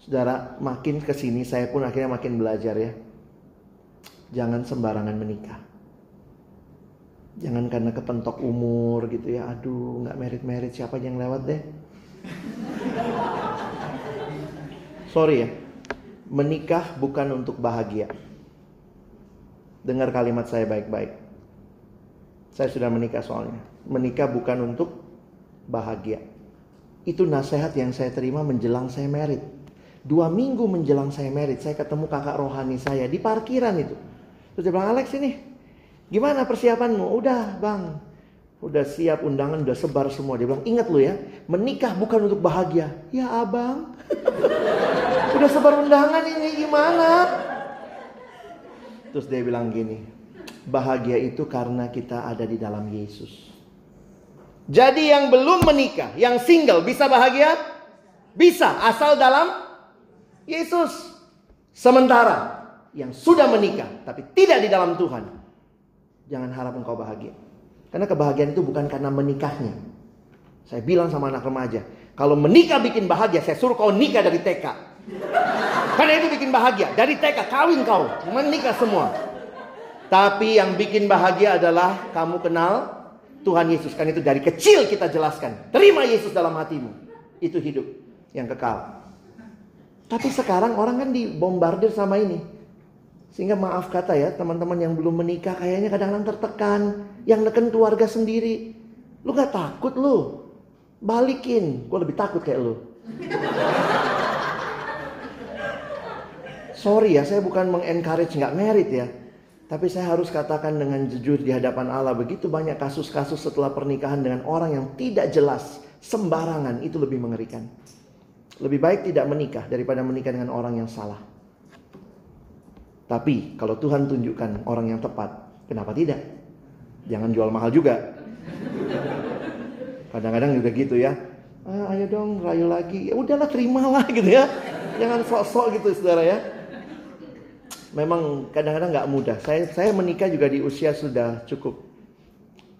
Saudara, makin ke sini saya pun akhirnya makin belajar ya. Jangan sembarangan menikah. Jangan karena kepentok umur gitu ya. Aduh, nggak merit-merit siapa yang lewat deh. Sorry ya. Menikah bukan untuk bahagia. Dengar kalimat saya baik-baik. Saya sudah menikah soalnya. Menikah bukan untuk bahagia. Itu nasihat yang saya terima menjelang saya merit. Dua minggu menjelang saya merit, saya ketemu kakak rohani saya di parkiran itu. Terus dia bilang, Alex ini, gimana persiapanmu? Udah bang, udah siap undangan, udah sebar semua. Dia bilang, ingat lu ya, menikah bukan untuk bahagia. Ya abang, udah sebar undangan ini gimana? Terus dia bilang gini, bahagia itu karena kita ada di dalam Yesus. Jadi yang belum menikah, yang single bisa bahagia? Bisa, asal dalam Yesus. Sementara yang sudah menikah tapi tidak di dalam Tuhan, jangan harap engkau bahagia. Karena kebahagiaan itu bukan karena menikahnya. Saya bilang sama anak remaja, kalau menikah bikin bahagia, saya suruh kau nikah dari TK. Karena itu bikin bahagia. Dari TK kawin kau, menikah semua. Tapi yang bikin bahagia adalah kamu kenal Tuhan Yesus. Kan itu dari kecil kita jelaskan. Terima Yesus dalam hatimu. Itu hidup yang kekal. Tapi sekarang orang kan dibombardir sama ini. Sehingga maaf kata ya, teman-teman yang belum menikah kayaknya kadang-kadang tertekan. Yang neken keluarga sendiri. Lu gak takut lu? Balikin. Gue lebih takut kayak lu. Sorry ya, saya bukan mengencourage nggak merit ya. Tapi saya harus katakan dengan jujur di hadapan Allah. Begitu banyak kasus-kasus setelah pernikahan dengan orang yang tidak jelas. Sembarangan, itu lebih mengerikan. Lebih baik tidak menikah daripada menikah dengan orang yang salah. Tapi kalau Tuhan tunjukkan orang yang tepat, kenapa tidak? Jangan jual mahal juga. Kadang-kadang juga gitu ya. Ah, ayo dong rayu lagi. Ya udahlah terimalah gitu ya. Jangan sok-sok gitu saudara ya. Memang kadang-kadang nggak mudah. Saya saya menikah juga di usia sudah cukup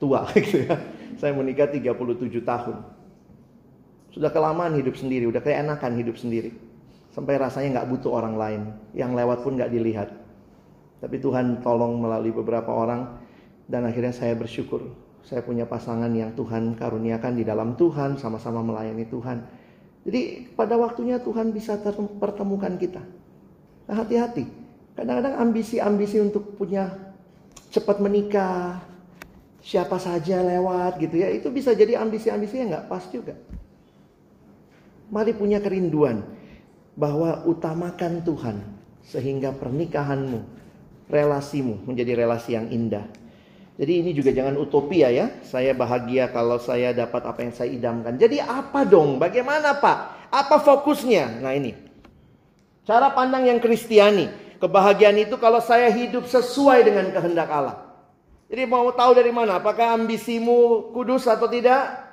tua gitu ya. Saya menikah 37 tahun. Sudah kelamaan hidup sendiri, udah kayak enakan hidup sendiri. Sampai rasanya nggak butuh orang lain. Yang lewat pun nggak dilihat. Tapi Tuhan tolong melalui beberapa orang. Dan akhirnya saya bersyukur. Saya punya pasangan yang Tuhan karuniakan di dalam Tuhan. Sama-sama melayani Tuhan. Jadi pada waktunya Tuhan bisa pertemukan kita. Nah hati-hati. Kadang-kadang ambisi-ambisi untuk punya cepat menikah, siapa saja lewat gitu ya, itu bisa jadi ambisi-ambisi yang nggak pas juga. Mari punya kerinduan bahwa utamakan Tuhan sehingga pernikahanmu, relasimu menjadi relasi yang indah. Jadi ini juga jangan utopia ya. Saya bahagia kalau saya dapat apa yang saya idamkan. Jadi apa dong? Bagaimana Pak? Apa fokusnya? Nah ini. Cara pandang yang kristiani. Kebahagiaan itu kalau saya hidup sesuai dengan kehendak Allah. Jadi mau tahu dari mana? Apakah ambisimu kudus atau tidak?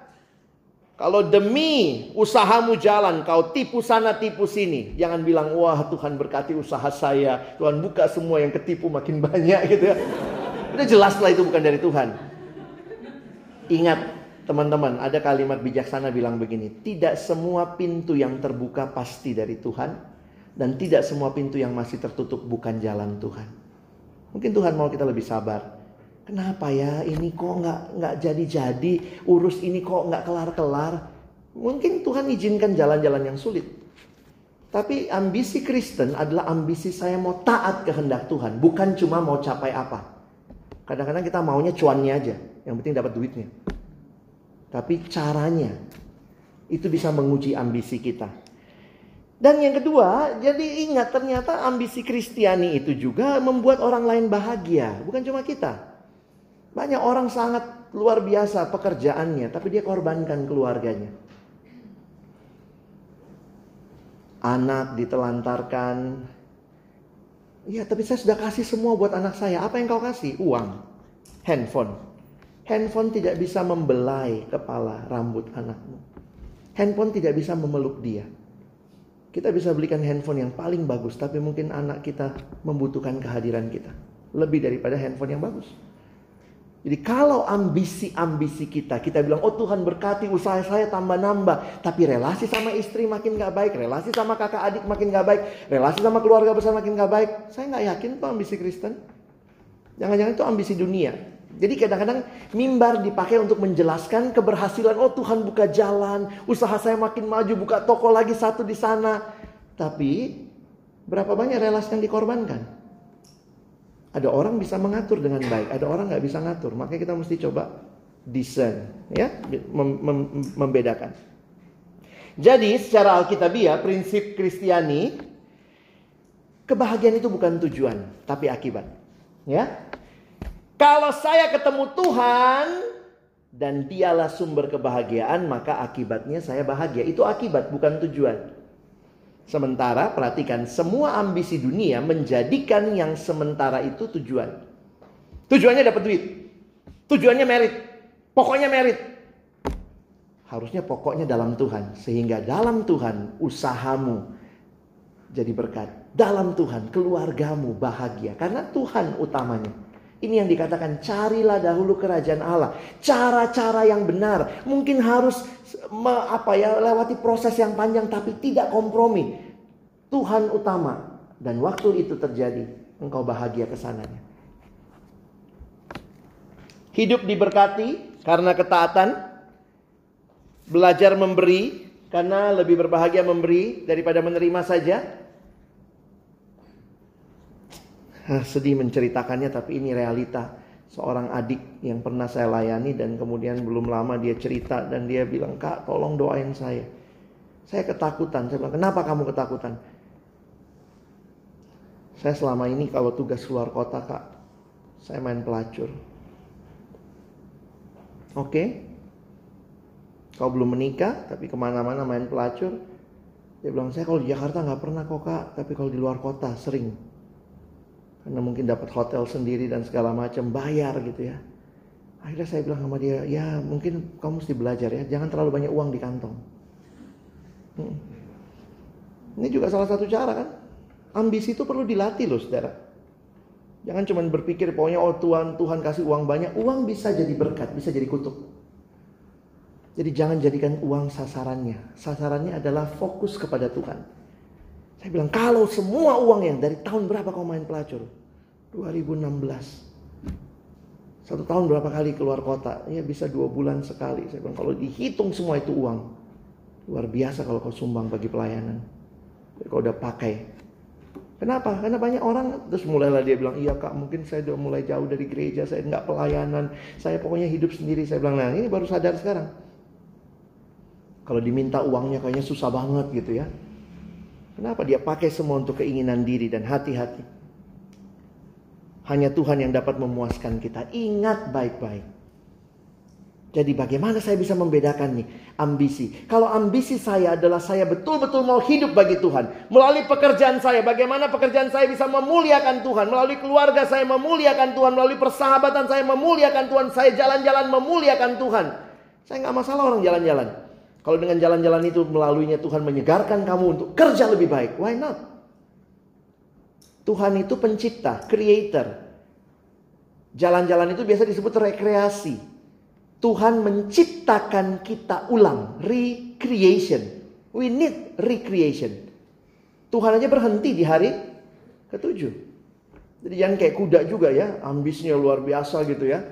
Kalau demi usahamu jalan, kau tipu sana tipu sini. Jangan bilang, wah Tuhan berkati usaha saya. Tuhan buka semua yang ketipu makin banyak gitu ya. Udah jelas lah itu bukan dari Tuhan. Ingat teman-teman, ada kalimat bijaksana bilang begini. Tidak semua pintu yang terbuka pasti dari Tuhan. Dan tidak semua pintu yang masih tertutup bukan jalan Tuhan. Mungkin Tuhan mau kita lebih sabar. Kenapa ya ini kok nggak nggak jadi-jadi urus ini kok nggak kelar-kelar? Mungkin Tuhan izinkan jalan-jalan yang sulit. Tapi ambisi Kristen adalah ambisi saya mau taat kehendak Tuhan, bukan cuma mau capai apa. Kadang-kadang kita maunya cuannya aja, yang penting dapat duitnya. Tapi caranya itu bisa menguji ambisi kita. Dan yang kedua, jadi ingat ternyata ambisi Kristiani itu juga membuat orang lain bahagia, bukan cuma kita. Banyak orang sangat luar biasa pekerjaannya, tapi dia korbankan keluarganya. anak ditelantarkan. Ya, tapi saya sudah kasih semua buat anak saya. Apa yang kau kasih? Uang, handphone. Handphone tidak bisa membelai kepala rambut anakmu. Handphone tidak bisa memeluk dia. Kita bisa belikan handphone yang paling bagus, tapi mungkin anak kita membutuhkan kehadiran kita lebih daripada handphone yang bagus. Jadi kalau ambisi-ambisi kita, kita bilang, oh Tuhan berkati usaha saya tambah nambah. Tapi relasi sama istri makin gak baik, relasi sama kakak adik makin gak baik, relasi sama keluarga besar makin gak baik. Saya gak yakin itu ambisi Kristen. Jangan-jangan itu ambisi dunia. Jadi kadang-kadang mimbar dipakai untuk menjelaskan keberhasilan. Oh Tuhan buka jalan, usaha saya makin maju, buka toko lagi satu di sana. Tapi berapa banyak relasi yang dikorbankan? Ada orang bisa mengatur dengan baik, ada orang nggak bisa ngatur. Makanya kita mesti coba discern, ya, mem mem membedakan. Jadi secara alkitabiah prinsip Kristiani kebahagiaan itu bukan tujuan, tapi akibat. Ya. Kalau saya ketemu Tuhan dan dialah sumber kebahagiaan, maka akibatnya saya bahagia. Itu akibat bukan tujuan. Sementara perhatikan semua ambisi dunia menjadikan yang sementara itu tujuan. Tujuannya dapat duit. Tujuannya merit. Pokoknya merit. Harusnya pokoknya dalam Tuhan. Sehingga dalam Tuhan usahamu jadi berkat. Dalam Tuhan keluargamu bahagia. Karena Tuhan utamanya. Ini yang dikatakan carilah dahulu kerajaan Allah. Cara-cara yang benar. Mungkin harus me, apa ya lewati proses yang panjang tapi tidak kompromi. Tuhan utama dan waktu itu terjadi engkau bahagia ke sananya. Hidup diberkati karena ketaatan, belajar memberi karena lebih berbahagia memberi daripada menerima saja. Sedih menceritakannya tapi ini realita. Seorang adik yang pernah saya layani dan kemudian belum lama dia cerita dan dia bilang kak tolong doain saya. Saya ketakutan. Saya bilang kenapa kamu ketakutan? Saya selama ini kalau tugas luar kota kak saya main pelacur. Oke. Okay? kau belum menikah tapi ke mana-mana main pelacur. Dia bilang saya kalau di Jakarta nggak pernah kok kak tapi kalau di luar kota sering karena mungkin dapat hotel sendiri dan segala macam bayar gitu ya. Akhirnya saya bilang sama dia ya mungkin kamu mesti belajar ya jangan terlalu banyak uang di kantong. Hmm. ini juga salah satu cara kan? Ambisi itu perlu dilatih loh saudara. Jangan cuma berpikir pokoknya oh Tuhan Tuhan kasih uang banyak. Uang bisa jadi berkat bisa jadi kutuk. Jadi jangan jadikan uang sasarannya. Sasarannya adalah fokus kepada Tuhan saya bilang, kalau semua uang yang dari tahun berapa kau main pelacur? 2016. Satu tahun berapa kali keluar kota? Ya bisa dua bulan sekali. Saya bilang, kalau dihitung semua itu uang. Luar biasa kalau kau sumbang bagi pelayanan. Kau udah pakai. Kenapa? Karena banyak orang terus mulailah dia bilang, iya kak mungkin saya udah mulai jauh dari gereja, saya nggak pelayanan, saya pokoknya hidup sendiri. Saya bilang, nah ini baru sadar sekarang. Kalau diminta uangnya kayaknya susah banget gitu ya. Kenapa dia pakai semua untuk keinginan diri dan hati-hati? Hanya Tuhan yang dapat memuaskan kita. Ingat baik-baik. Jadi bagaimana saya bisa membedakan nih ambisi? Kalau ambisi saya adalah saya betul-betul mau hidup bagi Tuhan. Melalui pekerjaan saya, bagaimana pekerjaan saya bisa memuliakan Tuhan. Melalui keluarga saya memuliakan Tuhan. Melalui persahabatan saya memuliakan Tuhan. Saya jalan-jalan memuliakan Tuhan. Saya nggak masalah orang jalan-jalan. Kalau dengan jalan-jalan itu melaluinya Tuhan menyegarkan kamu untuk kerja lebih baik, why not? Tuhan itu pencipta, creator. Jalan-jalan itu biasa disebut rekreasi. Tuhan menciptakan kita ulang, recreation. We need recreation. Tuhan aja berhenti di hari ketujuh. Jadi jangan kayak kuda juga ya, ambisnya luar biasa gitu ya.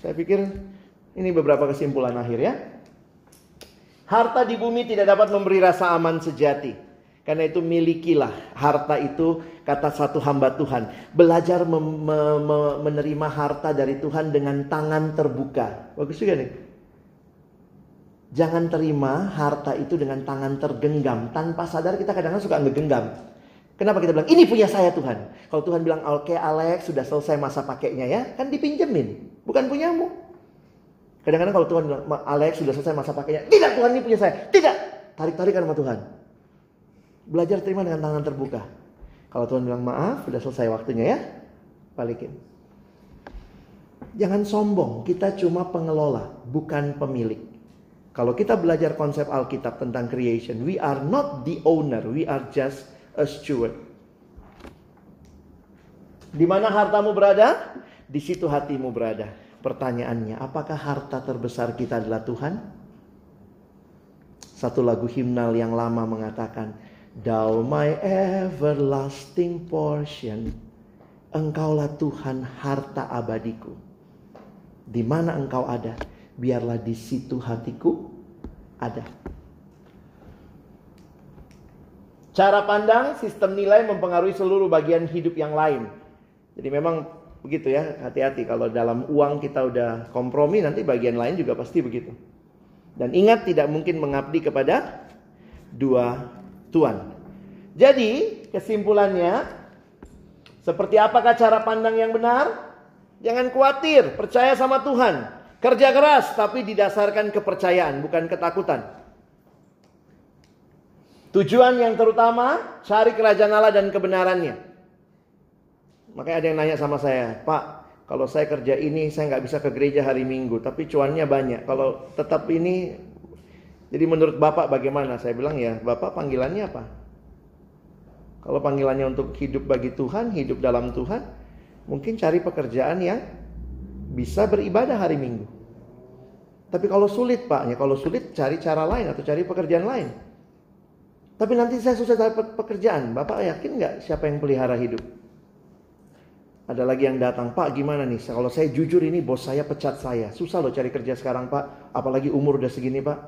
Saya pikir ini beberapa kesimpulan akhir ya. Harta di bumi tidak dapat memberi rasa aman sejati. Karena itu milikilah harta itu kata satu hamba Tuhan. Belajar mem- me- menerima harta dari Tuhan dengan tangan terbuka. Bagus juga nih. Jangan terima harta itu dengan tangan tergenggam. Tanpa sadar kita kadang-kadang suka ngegenggam. Kenapa kita bilang ini punya saya Tuhan? Kalau Tuhan bilang oke okay, Alex sudah selesai masa pakainya ya, kan dipinjemin, bukan punyamu. Kadang-kadang kalau Tuhan bilang, Alex sudah selesai masa pakainya. Tidak Tuhan ini punya saya. Tidak. Tarik-tarikan sama Tuhan. Belajar terima dengan tangan terbuka. Kalau Tuhan bilang maaf, sudah selesai waktunya ya, balikin. Jangan sombong, kita cuma pengelola, bukan pemilik. Kalau kita belajar konsep Alkitab tentang creation, we are not the owner, we are just a steward. Di mana hartamu berada? Di situ hatimu berada. Pertanyaannya, apakah harta terbesar kita adalah Tuhan? Satu lagu himnal yang lama mengatakan, Thou my everlasting portion. Engkaulah Tuhan harta abadiku. Di mana engkau ada, biarlah di situ hatiku ada. Cara pandang, sistem nilai mempengaruhi seluruh bagian hidup yang lain. Jadi memang begitu ya, hati-hati kalau dalam uang kita udah kompromi nanti bagian lain juga pasti begitu. Dan ingat tidak mungkin mengabdi kepada dua Tuhan. Jadi, kesimpulannya seperti apakah cara pandang yang benar? Jangan khawatir, percaya sama Tuhan. Kerja keras tapi didasarkan kepercayaan, bukan ketakutan. Tujuan yang terutama cari kerajaan Allah dan kebenarannya. Makanya ada yang nanya sama saya, Pak, kalau saya kerja ini saya nggak bisa ke gereja hari Minggu, tapi cuannya banyak. Kalau tetap ini, jadi menurut Bapak bagaimana? Saya bilang ya, Bapak panggilannya apa? Kalau panggilannya untuk hidup bagi Tuhan, hidup dalam Tuhan, mungkin cari pekerjaan yang bisa beribadah hari Minggu. Tapi kalau sulit Pak, ya kalau sulit cari cara lain atau cari pekerjaan lain. Tapi nanti saya susah dapat pekerjaan, Bapak yakin nggak siapa yang pelihara hidup? Ada lagi yang datang, Pak gimana nih? Kalau saya jujur ini bos saya pecat saya. Susah loh cari kerja sekarang Pak. Apalagi umur udah segini Pak.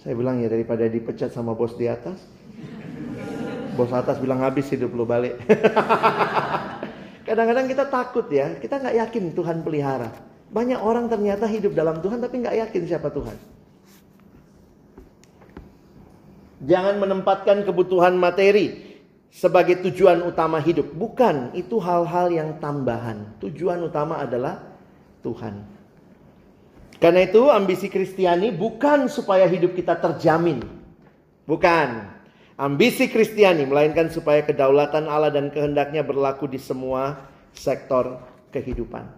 Saya bilang ya daripada dipecat sama bos di atas, bos atas bilang habis hidup lo balik. Kadang-kadang kita takut ya, kita nggak yakin Tuhan pelihara. Banyak orang ternyata hidup dalam Tuhan tapi nggak yakin siapa Tuhan. Jangan menempatkan kebutuhan materi sebagai tujuan utama hidup. Bukan, itu hal-hal yang tambahan. Tujuan utama adalah Tuhan. Karena itu ambisi Kristiani bukan supaya hidup kita terjamin. Bukan ambisi Kristiani, melainkan supaya kedaulatan Allah dan kehendaknya berlaku di semua sektor kehidupan.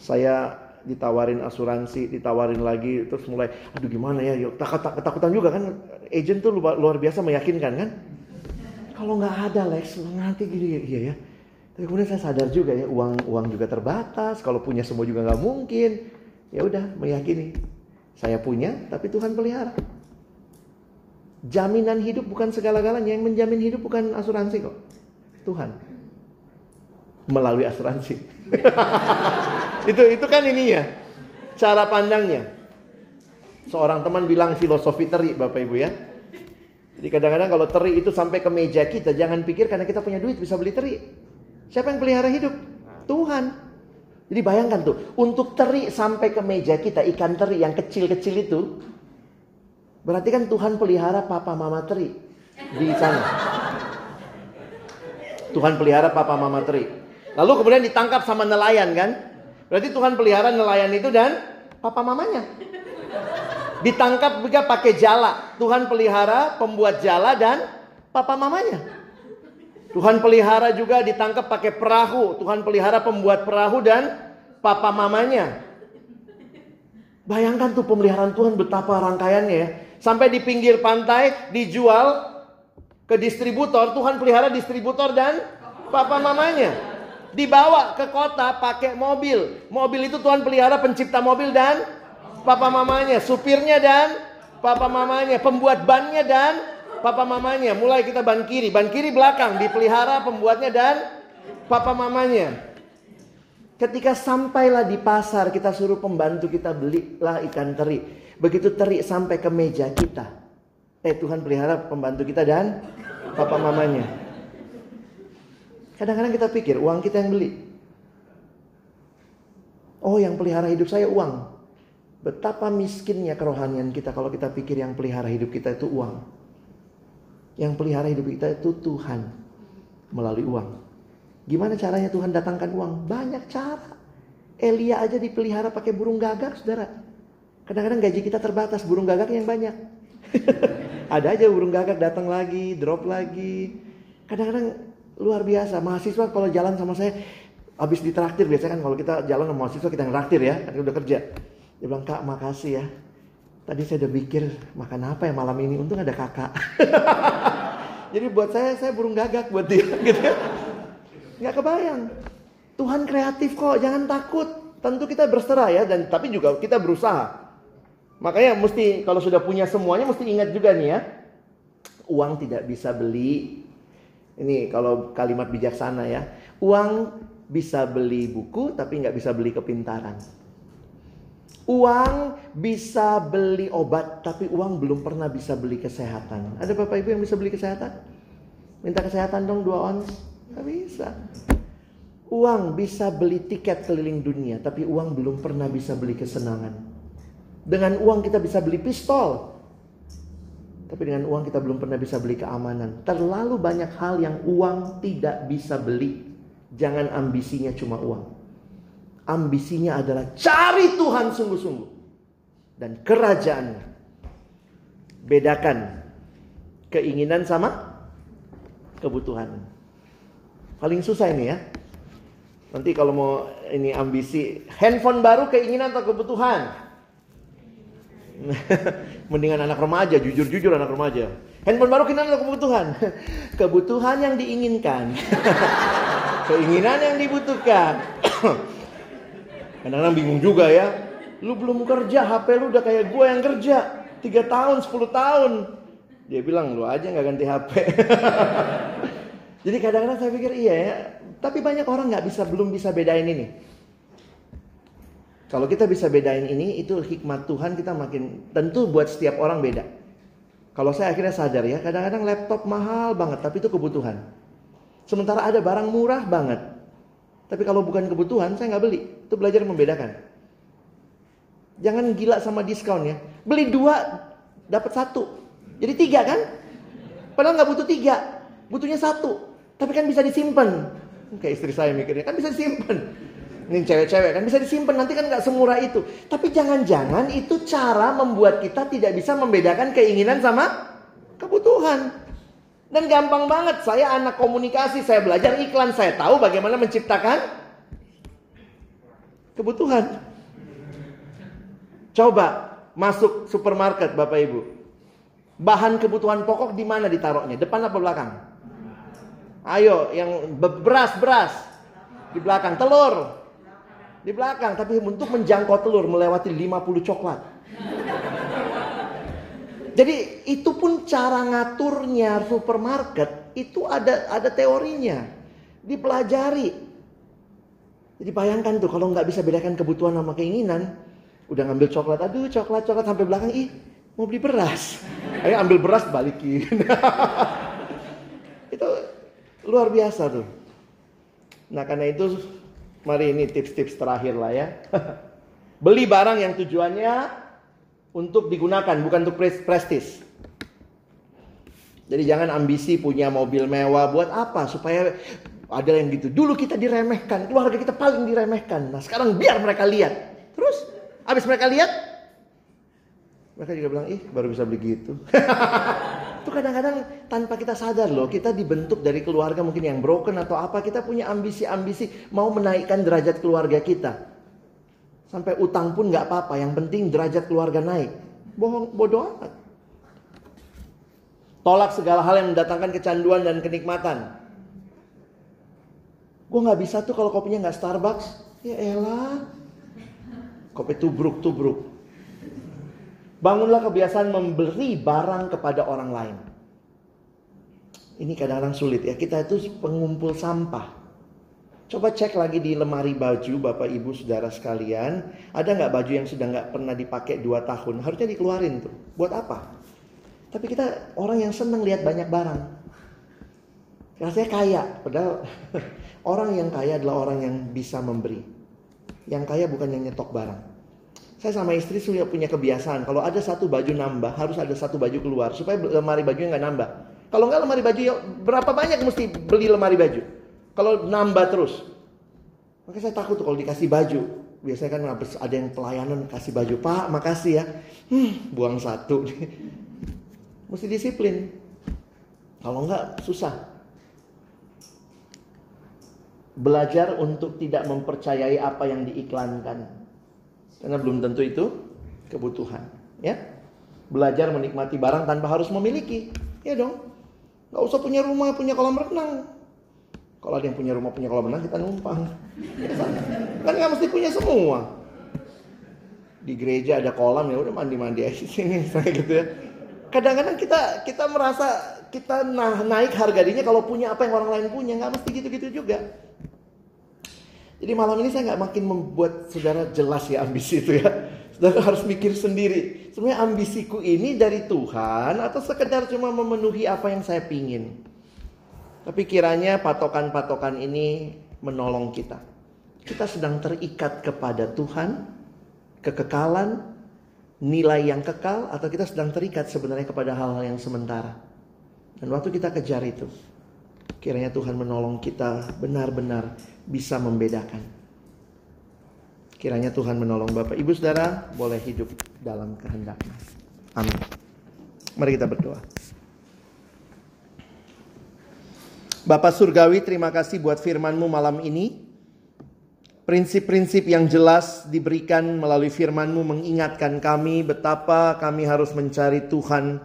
Saya ditawarin asuransi, ditawarin lagi, terus mulai, aduh gimana ya, yuk, takut, ketakutan juga kan, agent tuh luar biasa meyakinkan kan. Kalau nggak ada Lex, nanti gini, iya ya. Tapi kemudian saya sadar juga ya, uang uang juga terbatas, kalau punya semua juga nggak mungkin. Ya udah, meyakini saya punya, tapi Tuhan pelihara. Jaminan hidup bukan segala-galanya. Yang menjamin hidup bukan asuransi kok. Tuhan. Melalui asuransi. itu itu kan ini ya. Cara pandangnya. Seorang teman bilang filosofi teri Bapak Ibu ya. Jadi kadang-kadang kalau teri itu sampai ke meja kita, jangan pikir karena kita punya duit bisa beli teri. Siapa yang pelihara hidup? Tuhan. Jadi bayangkan tuh, untuk teri sampai ke meja kita, ikan teri yang kecil-kecil itu, berarti kan Tuhan pelihara papa mama teri di sana. Tuhan pelihara papa mama teri. Lalu kemudian ditangkap sama nelayan kan? Berarti Tuhan pelihara nelayan itu dan papa mamanya. Ditangkap juga pakai jala. Tuhan pelihara pembuat jala dan papa mamanya. Tuhan pelihara juga ditangkap pakai perahu. Tuhan pelihara pembuat perahu dan papa mamanya. Bayangkan tuh pemeliharaan Tuhan betapa rangkaiannya ya. Sampai di pinggir pantai dijual ke distributor. Tuhan pelihara distributor dan papa mamanya. Dibawa ke kota pakai mobil. Mobil itu Tuhan pelihara pencipta mobil dan papa mamanya. Supirnya dan papa mamanya. Pembuat bannya dan papa mamanya. Mulai kita ban kiri, ban kiri belakang dipelihara pembuatnya dan papa mamanya. Ketika sampailah di pasar, kita suruh pembantu kita belilah ikan teri. Begitu teri sampai ke meja kita. Eh Tuhan pelihara pembantu kita dan papa mamanya. Kadang-kadang kita pikir uang kita yang beli. Oh yang pelihara hidup saya uang. Betapa miskinnya kerohanian kita kalau kita pikir yang pelihara hidup kita itu uang. Yang pelihara hidup kita itu Tuhan melalui uang. Gimana caranya Tuhan datangkan uang? Banyak cara. Elia aja dipelihara pakai burung gagak, saudara. Kadang-kadang gaji kita terbatas, burung gagak yang banyak. Ada aja burung gagak datang lagi, drop lagi. Kadang-kadang luar biasa. Mahasiswa kalau jalan sama saya, habis ditraktir biasanya kan kalau kita jalan sama mahasiswa kita ngeraktir ya, kan udah kerja. Dia bilang, kak makasih ya. Tadi saya udah pikir makan apa ya malam ini, untung ada kakak. Jadi buat saya, saya burung gagak buat dia gitu ya. Nggak kebayang. Tuhan kreatif kok, jangan takut. Tentu kita berserah ya, dan tapi juga kita berusaha. Makanya mesti kalau sudah punya semuanya mesti ingat juga nih ya. Uang tidak bisa beli. Ini kalau kalimat bijaksana ya. Uang bisa beli buku tapi nggak bisa beli kepintaran. Uang bisa beli obat tapi uang belum pernah bisa beli kesehatan. Ada bapak ibu yang bisa beli kesehatan? Minta kesehatan dong dua ons? Gak bisa. Uang bisa beli tiket keliling dunia tapi uang belum pernah bisa beli kesenangan. Dengan uang kita bisa beli pistol. Tapi dengan uang kita belum pernah bisa beli keamanan. Terlalu banyak hal yang uang tidak bisa beli. Jangan ambisinya cuma uang. Ambisinya adalah cari Tuhan sungguh-sungguh. Dan kerajaannya. Bedakan keinginan sama kebutuhan. Paling susah ini ya. Nanti kalau mau ini ambisi handphone baru keinginan atau kebutuhan? Mendingan anak remaja, jujur-jujur anak remaja. Handphone baru kita adalah kebutuhan. Kebutuhan yang diinginkan. Keinginan yang dibutuhkan. Kadang-kadang bingung juga ya. Lu belum kerja, HP lu udah kayak gue yang kerja. 3 tahun, 10 tahun. Dia bilang, lu aja nggak ganti HP. Jadi kadang-kadang saya pikir iya ya. Tapi banyak orang nggak bisa, belum bisa bedain ini. Kalau kita bisa bedain ini, itu hikmat Tuhan kita makin tentu buat setiap orang beda. Kalau saya akhirnya sadar ya, kadang-kadang laptop mahal banget, tapi itu kebutuhan. Sementara ada barang murah banget. Tapi kalau bukan kebutuhan, saya nggak beli. Itu belajar membedakan. Jangan gila sama diskon ya. Beli dua, dapat satu. Jadi tiga kan? Padahal nggak butuh tiga. Butuhnya satu. Tapi kan bisa disimpan. Kayak istri saya mikirnya, kan bisa disimpan. Ini cewek-cewek kan bisa disimpan nanti kan nggak semurah itu. Tapi jangan-jangan itu cara membuat kita tidak bisa membedakan keinginan sama kebutuhan. Dan gampang banget, saya anak komunikasi, saya belajar iklan, saya tahu bagaimana menciptakan kebutuhan. Coba masuk supermarket Bapak Ibu. Bahan kebutuhan pokok di mana ditaruhnya? Depan apa belakang? Ayo, yang beras-beras di belakang, telur di belakang tapi untuk menjangkau telur melewati 50 coklat. Jadi itu pun cara ngaturnya supermarket itu ada ada teorinya. Dipelajari. Jadi bayangkan tuh kalau nggak bisa bedakan kebutuhan sama keinginan, udah ngambil coklat, aduh coklat coklat sampai belakang, ih mau beli beras, ayo ambil beras balikin. itu luar biasa tuh. Nah karena itu Mari ini tips-tips terakhir lah ya. Beli barang yang tujuannya untuk digunakan, bukan untuk prestis. Jadi jangan ambisi punya mobil mewah buat apa? Supaya ada yang gitu. Dulu kita diremehkan, keluarga kita paling diremehkan. Nah sekarang biar mereka lihat. Terus habis mereka lihat, mereka juga bilang, ih baru bisa beli gitu. Itu kadang-kadang tanpa kita sadar loh, kita dibentuk dari keluarga mungkin yang broken atau apa, kita punya ambisi-ambisi mau menaikkan derajat keluarga kita. Sampai utang pun nggak apa-apa, yang penting derajat keluarga naik. Bohong, bodoh amat. Tolak segala hal yang mendatangkan kecanduan dan kenikmatan. Gue nggak bisa tuh kalau kopinya nggak Starbucks. Ya elah. Kopi tubruk-tubruk. Bangunlah kebiasaan memberi barang kepada orang lain. Ini kadang-kadang sulit ya. Kita itu pengumpul sampah. Coba cek lagi di lemari baju Bapak Ibu Saudara sekalian. Ada nggak baju yang sudah nggak pernah dipakai 2 tahun? Harusnya dikeluarin tuh. Buat apa? Tapi kita orang yang senang lihat banyak barang. Rasanya kaya. Padahal orang yang kaya adalah orang yang bisa memberi. Yang kaya bukan yang nyetok barang. Saya sama istri sudah punya kebiasaan. Kalau ada satu baju nambah, harus ada satu baju keluar. Supaya lemari bajunya nggak nambah. Kalau nggak lemari baju, ya berapa banyak mesti beli lemari baju? Kalau nambah terus. Maka saya takut kalau dikasih baju. biasanya kan ada yang pelayanan kasih baju pak makasih ya hmm, buang satu mesti disiplin kalau enggak susah belajar untuk tidak mempercayai apa yang diiklankan karena belum tentu itu kebutuhan ya belajar menikmati barang tanpa harus memiliki ya dong nggak usah punya rumah punya kolam renang kalau ada yang punya rumah punya kolam renang kita numpang. Kan nggak mesti punya semua. Di gereja ada kolam ya udah mandi-mandi aja sini gitu ya. Kadang-kadang kita kita merasa kita nah, naik harga kalau punya apa yang orang lain punya nggak mesti gitu-gitu juga. Jadi malam ini saya nggak makin membuat saudara jelas ya ambisi itu ya. Saudara harus mikir sendiri. Sebenarnya ambisiku ini dari Tuhan atau sekedar cuma memenuhi apa yang saya pingin. Tapi kiranya patokan-patokan ini menolong kita. Kita sedang terikat kepada Tuhan, kekekalan, nilai yang kekal, atau kita sedang terikat sebenarnya kepada hal-hal yang sementara. Dan waktu kita kejar itu, kiranya Tuhan menolong kita benar-benar bisa membedakan. Kiranya Tuhan menolong Bapak Ibu Saudara boleh hidup dalam kehendaknya. Amin. Mari kita berdoa. Bapak Surgawi terima kasih buat firmanmu malam ini. Prinsip-prinsip yang jelas diberikan melalui firmanmu mengingatkan kami betapa kami harus mencari Tuhan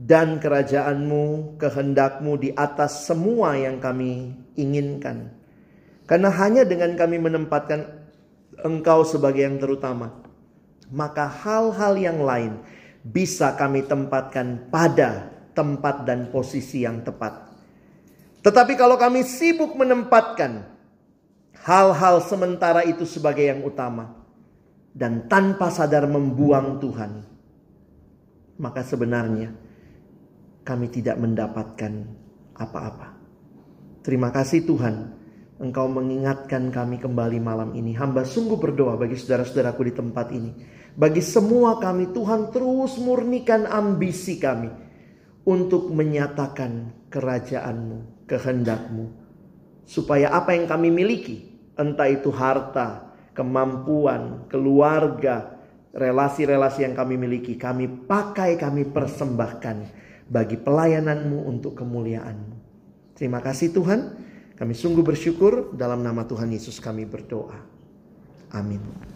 dan kerajaanmu, kehendakmu di atas semua yang kami inginkan. Karena hanya dengan kami menempatkan engkau sebagai yang terutama, maka hal-hal yang lain bisa kami tempatkan pada tempat dan posisi yang tepat. Tetapi kalau kami sibuk menempatkan hal-hal sementara itu sebagai yang utama dan tanpa sadar membuang Tuhan, maka sebenarnya kami tidak mendapatkan apa-apa. Terima kasih Tuhan, Engkau mengingatkan kami kembali malam ini. Hamba sungguh berdoa bagi saudara-saudaraku di tempat ini. Bagi semua kami, Tuhan terus murnikan ambisi kami untuk menyatakan kerajaan-Mu kehendakmu. Supaya apa yang kami miliki, entah itu harta, kemampuan, keluarga, relasi-relasi yang kami miliki, kami pakai, kami persembahkan bagi pelayananmu untuk kemuliaanmu. Terima kasih Tuhan, kami sungguh bersyukur dalam nama Tuhan Yesus kami berdoa. Amin.